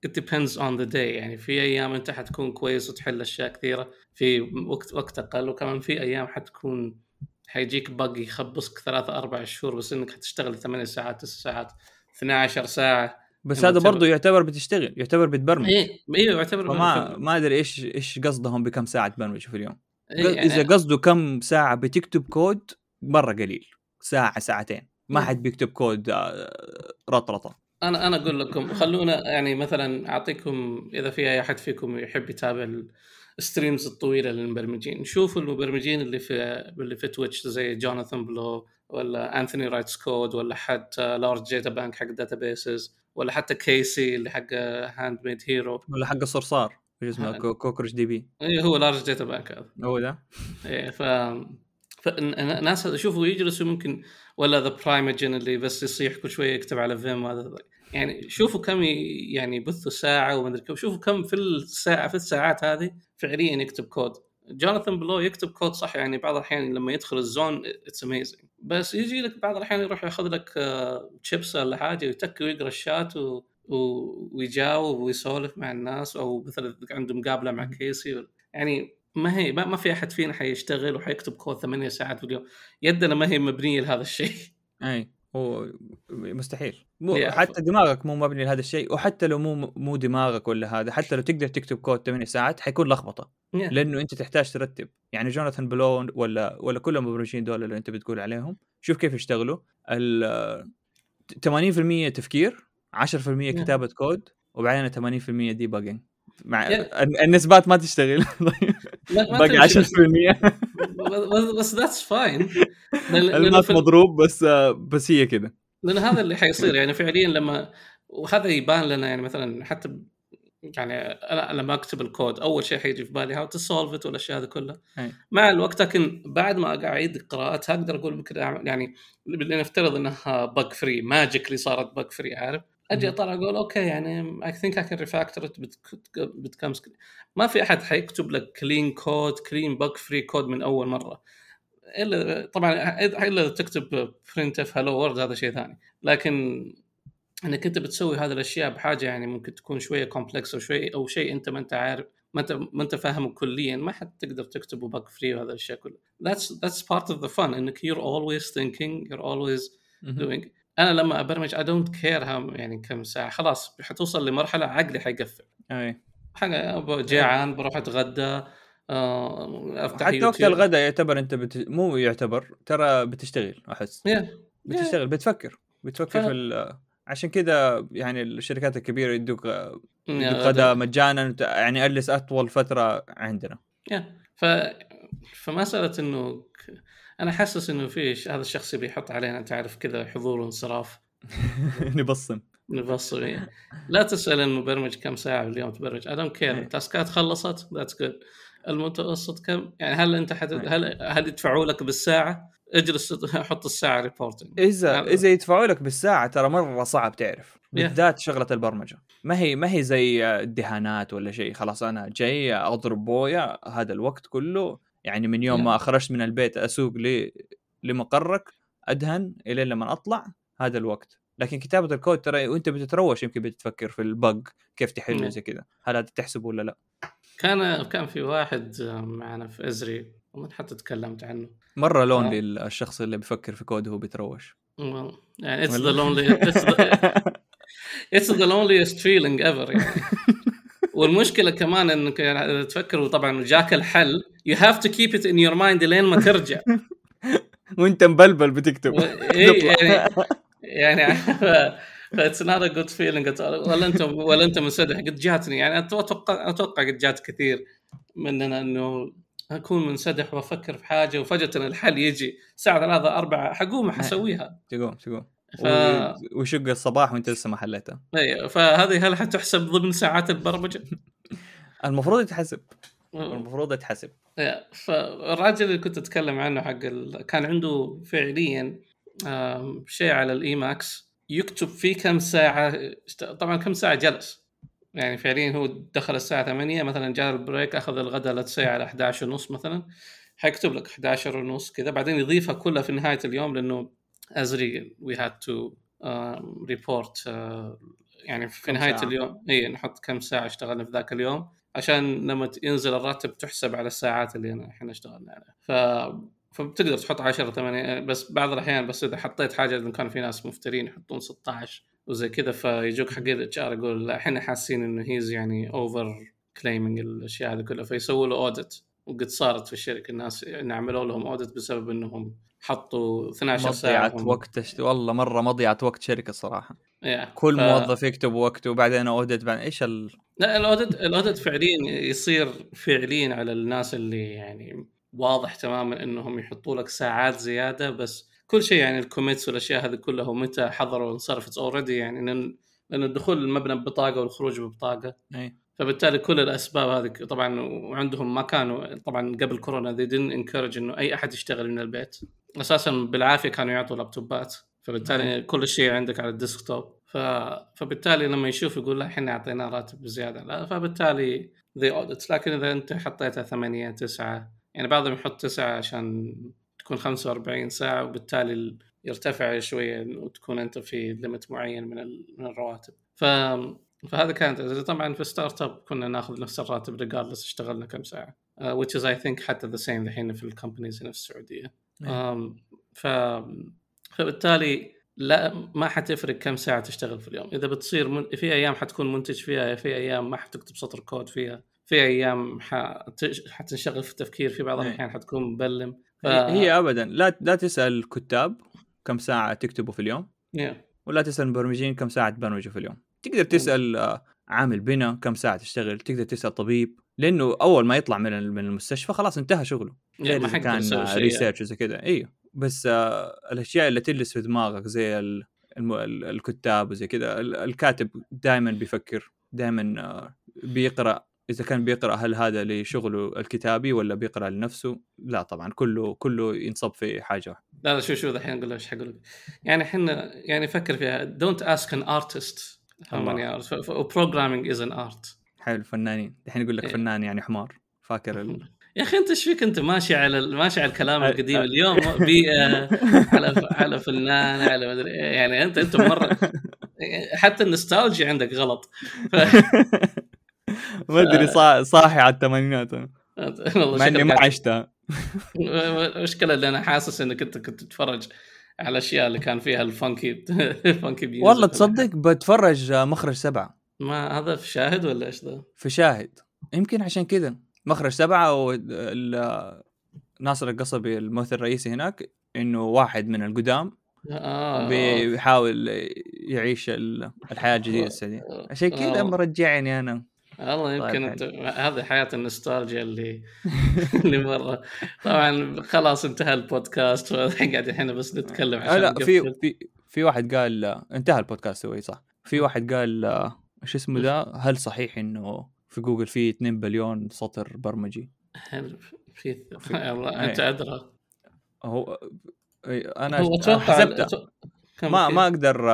it depends on the day. يعني في أيام أنت حتكون كويس وتحل أشياء كثيرة في وقت وقت أقل وكمان في أيام حتكون حيجيك بق يخبصك ثلاثة أربع شهور بس إنك حتشتغل ثمانية ساعات تسع ساعات 12 ساعة. بس هذا برضه يعتبر بتشتغل يعتبر بتبرمج. إيه أيوه يعتبر ما ما أدري إيش إيش قصدهم بكم ساعة تبرمج في اليوم. يعني إذا قصده كم ساعة بتكتب كود مرة قليل ساعة ساعتين ما إيه. حد بيكتب كود آه، رطرطه أنا أنا أقول لكم خلونا يعني مثلا أعطيكم إذا في أي أحد فيكم يحب يتابع ال streams الطويلة للمبرمجين شوفوا المبرمجين اللي في اللي في تويتش زي جوناثان بلو ولا Anthony Writes Code ولا حتى large data bank حق databases ولا حتى كيسي اللي حق Handmade Hero ولا حق الصرصار إيش اسمه CockroachDB اي هو large data bank هذا. هو ده؟ إيه ف فالناس شوفوا يجلسوا ممكن ولا ThePrimeagen اللي بس يصيح كل شوية يكتب على Vim هذا. يعني شوفوا كم يعني يبثوا ساعه وما أدري كم. شوفوا كم في الساعة في الساعات هذه فعليا يكتب كود جوناثان بلو يكتب كود صح يعني بعض الأحيان لما يدخل ال zone it's amazing بس يجي لك بعض الأحيان يروح ياخذ لك تشيبس ولا حاجة ويتك ويقرأ الشات و... ويجاوب ويسولف مع الناس أو مثلا عنده مقابلة مع كيسي يعني ما هي ما في أحد فينا حيشتغل وحيكتب كود ثمانية ساعات في اليوم. يدنا ما هي مبنية لهذا الشيء. أي هو مستحيل. مو حتى دماغك مو مبني لهذا الشيء وحتى لو مو مو دماغك ولا هذا حتى لو تقدر تكتب كود 8 ساعات حيكون لخبطة. لأنه أنت تحتاج ترتب. يعني جوناثان بلو ولا ولا كل المبرمجين دول اللي أنت بتقول عليهم شوف كيف يشتغلوا. ال 80% تفكير 10% كتابة كود وبعدين 80% debugging مع النسبات ما تشتغل. باقي 10% بس. that's fine ال math مضروب بس بس هي كذا لأن هذا اللي حيصير. يعني فعليا لما وهذا يبان لنا يعني مثلا حتى يعني أنا لما أكتب الكود أول شيء حيجي في بالي how to solve والأشياء هذه كلها. أي. مع الوقت لكن بعد ما اعيد قراءتها أقدر أقول ممكن يعني لنفترض إنها bug free magically صارت bug free عارف؟ أجي أطلع أقول okay يعني I think I can refactor بتكم ما في أحد حيكتب لك clean code clean bug free code من أول مرة. إلا طبعا إلا تكتب printf hello world هذا شيء ثاني. لكن إنك أنت بتسوي هذه الأشياء بحاجة يعني ممكن تكون شوية complex أو شوي أو شيء أنت ما أنت عارف ما انت ما أنت فاهمه كليا. ما حد تقدر تكتبه bug free وهذا الأشياء كله that's that's part of the fun إنك you're always thinking you're always doing. أنا لما أبرمج don't care how يعني كم ساعة خلاص حتوصل لمرحلة عقلي حيقفل. أي. حاجة جيعان بروح أتغدى آه، أفتح حتى وقت الغداء يعتبر أنت بت... مو يعتبر ترى بتشتغل أحس. Yeah. بتشتغل yeah. بتفكر بتفكر ف... في ال... عشان كذا يعني الشركات الكبيرة يدوك يدوك غداء مجانا يعني أجلس أطول فترة عندنا. Yeah. ف فمساله إنه أنا حاسس إنه في هذا الشخص بيحط علينا أنت عارف كذا حضور وانصراف. نبصم. نبصم إيه. لا تسأل المبرمج كم ساعة اليوم تبرمج. I don't care التاسكات خلصت that's good المتوسط كم؟ يعني هل أنت حت... هل هل يدفعوا لك بالساعة؟ اجلس حط الساعة reporting إذا إذا يدفعوا لك بالساعة ترى مرة صعب تعرف. بالذات شغلة البرمجة. ما هي ما هي زي الدهانات ولا شيء. خلاص أنا جاي أضرب بويا هذا الوقت كله يعني من يوم ما خرجت من البيت أسوق ل لمقرك أدهن إلى لما أطلع هذا الوقت. لكن كتابة الكود ترى وأنت بتتروش يمكن بتفكر في ال bug كيف تحله زي كذا. هل هذا تحسبه ولا لا؟ كان كان في واحد معنا في Esri ومن حتى تكلمت عنه. مرة lonely آه. الشخص اللي بيفكر في كود وهو بيتروش. يعني it's the lonely it's the loneliest feeling ever يعني. والمشكلة كمان إنك يعني تفكر وطبعا جاك الحل you have to keep it in your mind لين ما ترجع. وأنت مبلبل بتكتب. اي يعني يعني ف it's not a good feeling ولا انت ولا أنت منسدح. قد جاتني. يعني أتوقع أتوقع قد جات كثير مننا إنه أكون منسدح وأفكر في حاجة وفجأة الحل يجي. الساعة ثلاثة أربعة حقوم حسويها. تقوم تقوم. ف... وشق الصباح وانت لسه ما حليتها أيوه فهذه هل حتحسب ضمن ساعات البرمجة؟ المفروض يتحسب. المفروض يتحسب. فالراجل اللي كنت أتكلم عنه حق ال... كان عنده فعليا شيء على ال Emacs يكتب فيه كم ساعة طبعا كم ساعة جلس. يعني فعليا هو دخل الساعة 8 مثلا جاء ال break أخذ الغداء لا تسي على 11 ونص مثلا. حيكتب لك 11 ونص كذا بعدين يضيفها كلها في نهاية اليوم لأنه Esri we had to report يعني في نهاية ساعة. اليوم. اي نحط كم ساعة اشتغلنا في ذاك اليوم. عشان لما ينزل الراتب تحسب على الساعات اللي إحنا اشتغلنا عليها. ف فبتقدر تحط 10 8 بس بعض الأحيان بس إذا حطيت حاجة إذا كان في ناس مفترين يحطون 16 وزي كذا فيجوك حق ال HR يقول لا إحنا حاسين إنه he's يعني over claiming الأشياء هذه كلها. فيسووا له audit وقد صارت في الشركة الناس يعني عملوا لهم audit بسبب إنهم حطوا 12 ساعة مضيعة وقت والله مرة مضيعة وقت شركة صراحة yeah. كل ف... موظف يكتب وقته وبعدين audit بعد إيش ال... لا ال audit ال audit فعليا يصير فعليا على الناس اللي يعني واضح تماما إنهم يحطوا لك ساعات زيادة بس كل شيء يعني ال commits والأشياء هذه كلها ومتى حضروا وانصرفت already يعني لأن لأن الدخول المبنى ببطاقة والخروج ببطاقة أي. فبالتالي كل الأسباب هذه طبعا وعندهم ما كانوا طبعا قبل كورونا they didn't encourage إنه أي أحد يشتغل من البيت أساسا بالعافية كانوا يعطوا لابتوبات فبالتالي أي. كل شيء عندك على ال desktop. ف... فبالتالي لما يشوف يقول لا إحنا أعطيناه راتب زياده لا. فبالتالي they audit لكن إذا أنت حطيتها ثمانية تسعة يعني بعضهم يحط تسعة عشان تكون 45 ساعة وبالتالي يرتفع شوية وتكون أنت في limit معين من من الرواتب. ف فهذا كانت طبعا في startup كنا ناخذ نفس الراتب regardless اشتغلنا كم ساعة. uh, which is I think حتى the same الحين في ال companies هنا في السعودية. ف فبالتالي لا ما حتفرق كم ساعة تشتغل في اليوم. إذا بتصير من... في أيام حتكون منتج فيها في أيام ما حتكتب سطر كود فيها في أيام حتنشغل في التفكير في بعض الأحيان حتكون مبلم. ف... هي ابدا. لا لا تسأل الكتاب كم ساعة تكتبوا في اليوم yeah. ولا تسأل المبرمجين كم ساعة تبرمجوا في اليوم. تقدر تسأل آه، عامل بنا كم ساعة تشتغل تقدر تسأل طبيب لأنه أول ما يطلع من من المستشفى خلاص انتهى شغله. يعني ما كان research وزي كذا. أيوه بس آه الأشياء اللي تجلس في دماغك زي ال... الم... الكتاب وزي كذا الكاتب دائما بيفكر دائما آه بيقرأ. إذا كان بيقرأ هل هذا لشغله الكتابي ولا بيقرأ لنفسه؟ لا طبعا. كله كله ينصب في حاجة لا لا شو شو الحين أقول إيش حقول يعني إحنا يعني فكر فيها. don't ask an artist how many hours. Programming is an art حلو فنانين الحين يقول لك إيه. فنان يعني حمار. فاكر ال... يا أخي أنت إيش فيك أنت؟ ماشي على ماشي على الكلام القديم اليوم. بيئه على على فنان على مدري يعني انت أنت مره حتى النوستالجيا عندك غلط. ف... ما أدري صاحي على الثمانينات. مع إني ما عشتها المشكلة اللي أنا حاسس إنك أنت كنت تتفرج على الاشياء اللي كان فيها ال funky ال funky والله تصدق بتفرج مخرج سبعة. ما هذا في شاهد ولا إيش ذا؟ في شاهد. يمكن عشان كذا مخرج سبعة ناصر القصبي الممثل الرئيسي هناك إنه واحد من القدام آه بيحاول يعيش الحياة الجديدة السعوديه عشان كذا مرجعني أنا. والله يمكن طيب أنت هذه حياة النوستالجيا اللي اللي مرة. طبعا خلاص انتهى البودكاست قاعد الحين بس نتكلم عشان لا في في في واحد قال انتهى البودكاست هو صح. في واحد قال إيش اسمه ذا؟ هل صحيح إنه في جوجل في 2 بليون سطر برمجي؟ هل في والله أنت أدرى. هو أنا هو أتوقع كم ما؟ ما أقدر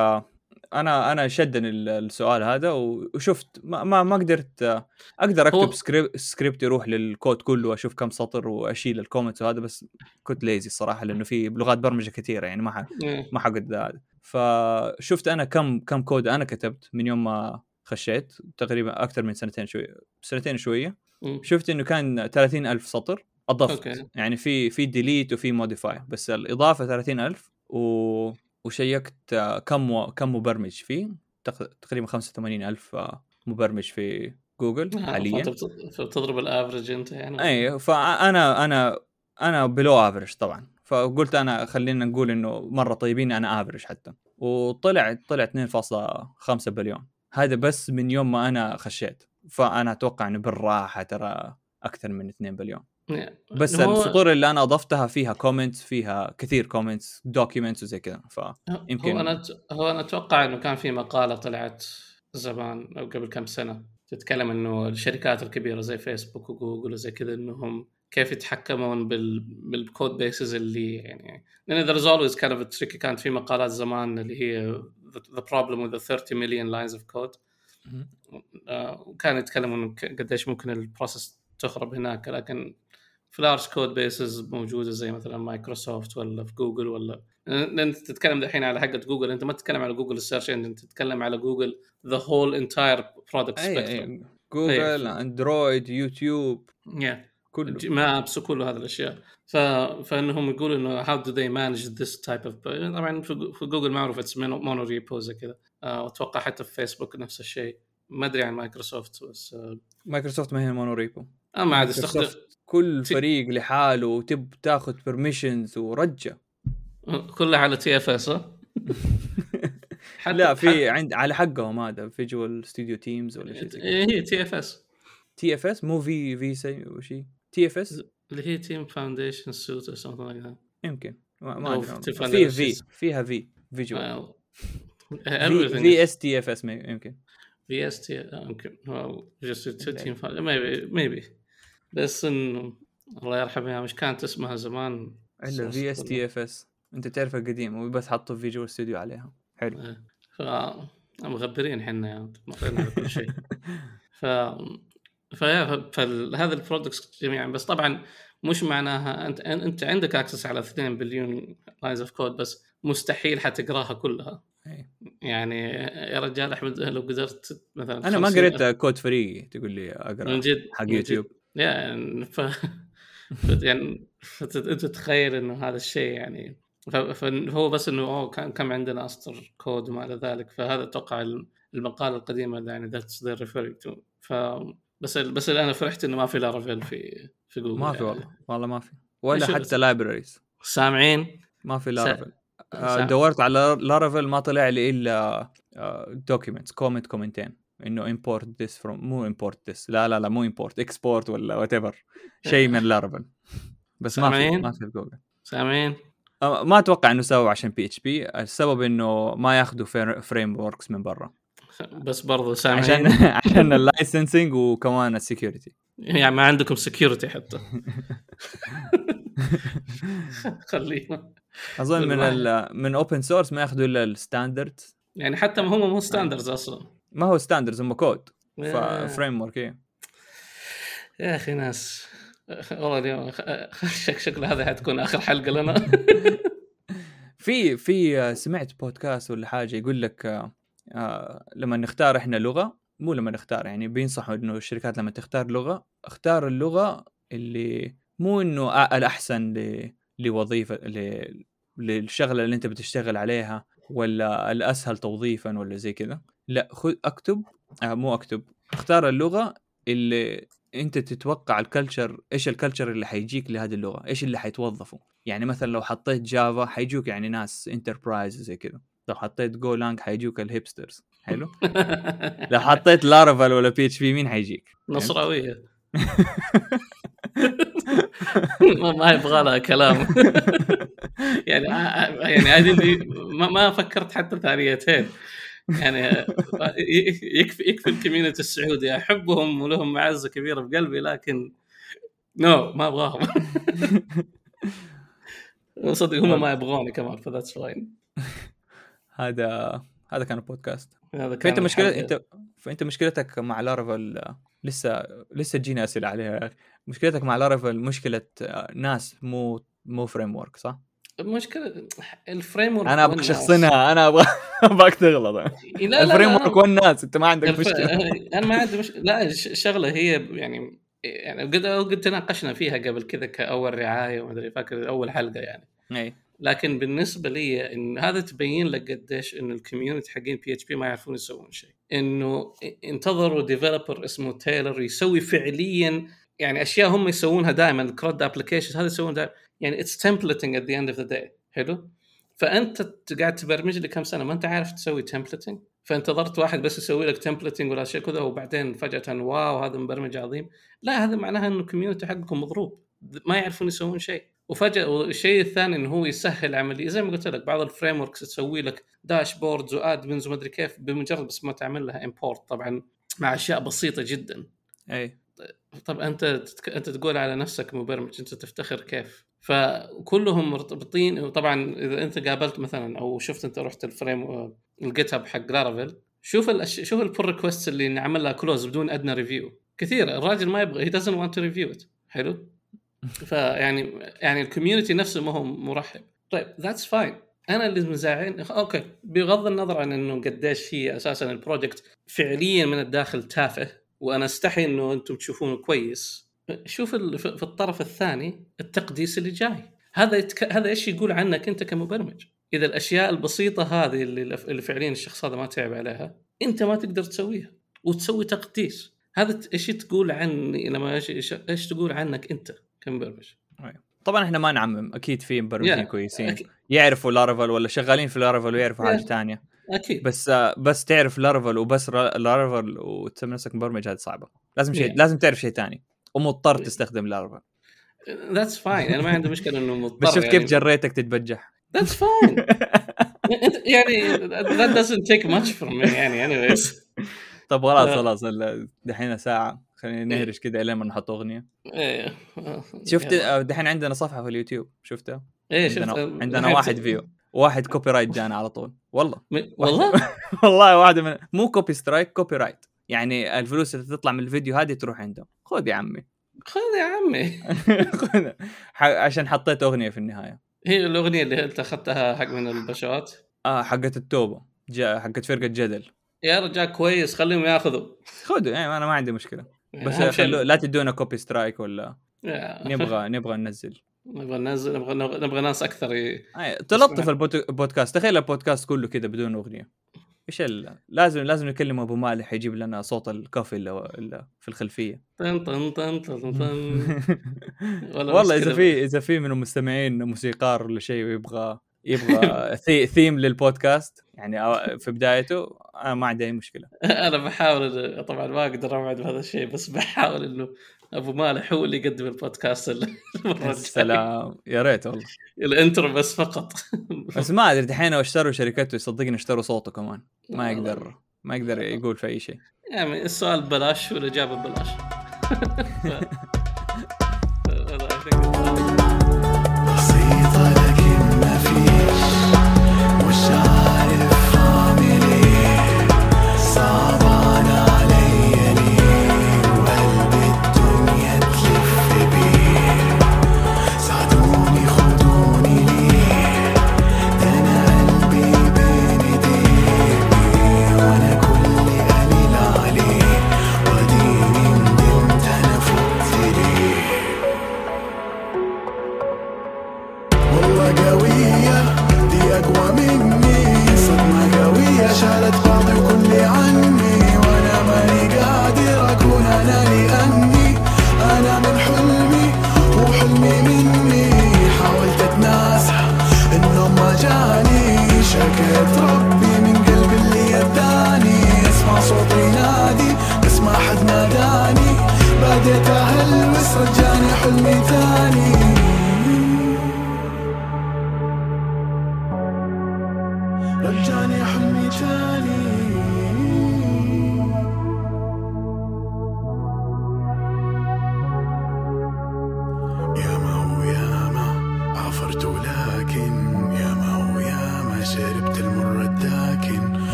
أنا أنا شدني ال- السؤال هذا وشفت ما ما, ما قدرت أقدر أكتب script script يروح للكود كله وأشوف كم سطر وأشيل ال comments وهذا بس كنت lazy الصراحه لأنه في لغات برمجة كثيرة يعني ما ح- إيه. ما هذا فشفت أنا كم كم كود أنا كتبت من يوم ما خشيت تقريبا أكثر من سنتين شوية سنتين شوية. مم. شفت إنه كان 30 ألف سطر أضفت. okay. يعني في في delete وفي modify بس الإضافة 30 ألف و... وشيكت كم و... كم مبرمج فيه. تق... تقريبا 85 ألف آه، مبرمج في جوجل آه، حاليا. فبتضرب ال average أنت يعني. اي فأنا أنا أنا below average طبعا. فقلت أنا خلينا نقول إنه مرة طيبين أنا average حتى. وطلع طلع 2.5 بليون. هذا بس من يوم ما أنا خشيت. فأنا أتوقع إنه بالراحة ترى أكثر من 2 بليون. بس هو- السطور اللي أنا أضفتها فيها comments فيها كثير comments documents وزي كذا. ف يمكن- هو أنا هو أنا أتوقع إنه كان في مقالة طلعت زمان أو قبل كم سنة تتكلم إنه الشركات الكبيرة زي فيسبوك وجوجل وزي كذا إنهم كيف يتحكمون بال بال code bases اللي يعني لأن kind of a tricky كانت في مقالات زمان اللي هي the problem with the 30 million lines of code. آه، وكان يتكلمون إنه ك- قديش ممكن ال process تخرب هناك لكن في large code bases موجودة زي مثلا مايكروسوفت ولا في جوجل ولا أنت تتكلم دحين على حقة جوجل أنت ما تتكلم على جوجل ال search engine أنت تتكلم على جوجل the whole entire product أي جوجل اندرويد يوتيوب كله. مابس وكل هذه الأشياء. ف... فإنهم يقولوا إنه how do they manage this type of طبعا في جو- في جوجل معروف it's mono repo زي كذا آه، وأتوقع حتى في فيسبوك نفس الشيء. ما أدري عن مايكروسوفت بس آه، مايكروسوفت ما هي monorepo اما عاد استخدم كل فريق لحاله وتب تاخذ permissions ورجة. كلها على TFS لا في عند على حقهم هذا Visual Studio Teams ولا شيء زي إيه، هي TFS تي اف اس مو في في شيء تي اف اس اللي هي Team Foundation suite أو something like that. يمكن. ما, ادري في في في فيها في Visual في اس تي اف اس يمكن. VST يمكن Team Found- maybe maybe. بس انه الله يرحمها. مش كانت اسمها زمان. إلا في اس تي اف اس أنت تعرف القديم وبس حطوا Visual Studio عليها. حلو. ف مغبرين إحنا يعني على كل شيء. ف فهذا ال products جميعا. بس طبعا مش معناها انت أنت عندك access على 2 billion lines of code بس مستحيل حتقراها كلها. إيه. يعني يا رجال أحمد لو قدرت مثلا أنا ما 50 قريت كود فريقي تقول لي أقرأ من جد حق. يوتيوب. يعني ف... يعني أنت تتخيل إنه هذا الشيء يعني. فهو بس إنه أوه كان كم عندنا أسطر كود وما إلى ذلك. فهذا أتوقع الم- المقالة القديمة اللي يعني that's the referring to بس ال- بس أنا فرحت إنه ما في Laravel في في جوجل ما في يعني. والله. والله ما في. ولا حتى libraries سامعين؟ ما في Laravel آه، سا- دورت على Laravel ما طلع لي إلا documents comment كومنتين إنه import this from مو import this لا لا لا مو import export ولا whatever شيء من Laravel بس ما في؟ ما في في جوجل سامعين؟ آه، ما أتوقع إنه سووا عشان PHP السبب إنه ما ياخذوا frameworks من برا. بس برضو عشان سامعين. عشان ال licensing وكمان ال security. يعني ما عندكم security حتى. خلينا. أظن من. ال من open source ما ياخذوا إلا ال standard. يعني حتى هم مو standards أصلا. ما هو standards هم code ف framework يا أخي ناس. والله اليوم شك شكله هذا حتكون آخر حلقة لنا. في في آه، سمعت بودكاست ولا حاجة يقول لك آه، لما نختار إحنا لغة مو لما نختار يعني بينصحوا إنه الشركات لما تختار لغة اختار اللغة اللي مو إنه الأحسن. لوظيفة. للشغلة اللي أنت بتشتغل عليها ولا الأسهل توظيفا ولا زي كذا لا خذ أكتب آه مو أكتب اختار اللغة اللي أنت تتوقع ال culture إيش ال culture اللي حيجيك لهذه اللغة إيش اللي حيتوظفوا يعني مثلا لو حطيت Java حيجوك يعني ناس enterprise زي كذا لو حطيت Golang حيجوك ال hipsters حلو؟ لو حطيت Laravel ولا PHP مين حيجيك؟ نصراوية. ما ما يبغى لها كلام. يعني يعني هذه ما, ما فكرت حتى ثانيتين. يعني يكفي يكفي ال community السعودي. أحبهم ولهم معزة كبيرة بقلبي لكن no no, ما أبغاهم. صدق هم ما يبغوني كمان ف that's fine هذا هذا كان البودكاست. هذا فأنت كان مشكلة الحلقة. أنت فأنت مشكلتك مع Laravel آه، لسه لسه تجينا أسئلة عليها يا أخي. مشكلتك مع Laravel مشكلة آه، ناس مو مو framework صح؟ المشكلة ال framework أنا أبغى. شخصنها أنا أبغى ابغاك تغلط. ال framework والناس أنت ما عندك الف... مشكلة. أنا ما عندي مشكلة. لا الش- الشغله هي يعني يعني قد قد تناقشنا فيها قبل كذا كأول رعاية وما أدري فاكر أول حلقة يعني. اي لكن بالنسبة لي إن هذا تبين لك قديش انه ال community حقين PHP ما يعرفون يسوون شيء. إنه انتظروا developer اسمه تايلر يسوي فعليا يعني أشياء هم يسوونها دائما ال CRUD application هذا يسوون دائما. يعني it's templating at the end of the day حلو؟ فأنت قاعد تبرمج لي كم سنة ما أنت عارف تسوي templating فانتظرت واحد بس يسوي لك templating ولا شيء كذا وبعدين فجأة wow هذا مبرمج عظيم. لا هذا معناها إنه ال community حقكم مضروب. ما يعرفون يسوون شيء. وفجأة والشيء الثاني إنه هو يسهل عملية. زي ما قلت لك بعض ال frameworks تسوي لك dashboards و admins وما أدري كيف بمجرد بس ما تعمل لها import طبعا مع أشياء بسيطة جدا. أي. طب أنت تتك... أنت تقول على نفسك مبرمج أنت تفتخر كيف؟ فكلهم مرتبطين. وطبعا إذا أنت قابلت مثلا أو شفت أنت رحت ال frame ال GitHub حق Laravel شوف الأش... شوف ال pull request اللي نعمل لها close بدون أدنى review كثير الراجل ما يبغى هي want to review it. حلو؟ فيعني يعني ال community نفسه ما هو مرحب. طيب that's fine أنا اللي مزعلني okay بغض النظر عن إنه قديش هي أساسا ال project فعليا من الداخل تافه وأنا أستحي إنه أنتم تشوفونه كويس شوف في الطرف الثاني التقديس اللي جاي. هذا يتك... هذا إيش يقول عنك أنت كمبرمج؟ إذا الأشياء البسيطة هذه اللي, اللي فعليا الشخص هذا ما تعب عليها أنت ما تقدر تسويها وتسوي تقديس. هذا إيش تقول عني لما إيش إيش, تقول عنك أنت؟ كمبرمج طبعا إحنا ما نعمم أكيد في مبرمجين Yeah. كويسين أكيد. يعرفوا لارفل ولا شغالين في لارفل ويعرفوا Yeah. حاجة ثانية أكيد بس بس تعرف Laravel وبس Laravel وتسمي نفسك مبرمج هذه صعبة لازم شيء Yeah. لازم تعرف شيء ثاني ومضطر Yeah. تستخدم Laravel that's fine أنا ما عندي مشكلة إنه مضطر بس شوف يعني. كيف جريتك تتبجح ذاتس فاين يعني doesn't take much from me يعني anyways طب خلاص آه. خلاص دحين ساعة خلينا نهرش كذا لين ما نحط أغنية. إيه. شفت. آه، دحين عندنا صفحة في اليوتيوب شفتها إيه شفت عندنا, عندنا واحد view واحد copyright جانا على طول. والله. والله؟ والله واحدة من مو copy strike copyright يعني الفلوس اللي تطلع من الفيديو هذه تروح عندهم. خذ يا عمي. خذ يا عمي. خذ. عشان حطيت أغنية في النهاية. هي الأغنية اللي أنت أخذتها حق من البشوات آه حقت التوبة. جا حقت فرقة جدل. يا رجال كويس خليهم ياخذوا. خذوا. يعني أنا ما عندي مشكلة. بس خلو لا تدونا copy strike ولا. نبغى نبغى ننزل. نبغى ننزل نبغى نبغى ناس أكثر ي... تلطف البودك- البودكاست. تخيل البودكاست كله كذا بدون أغنية. إيش ال... لازم لازم نكلم أبو مالح يجيب لنا صوت الكوفي اللي, اللي في الخلفية. طن طن طن طن طن والله إذا. في إذا في من المستمعين موسيقار ولا شيء ويبغى يبغى ثي ثيم للبودكاست. يعني في بدايته أنا ما عندي أي مشكلة. أنا بحاول طبعا ما أقدر أوعد بهذا الشيء بس بحاول إنه أبو مالح هو اللي يقدم البودكاست المرة. السلام يا ريت والله. الإنترو بس فقط. بس ما أدري دحين لو اشتروا شركته صدقني اشتروا صوته كمان. ما يقدر ما يقدر يقول في أي شيء. يعني السؤال ببلاش والاجابه ببلاش؟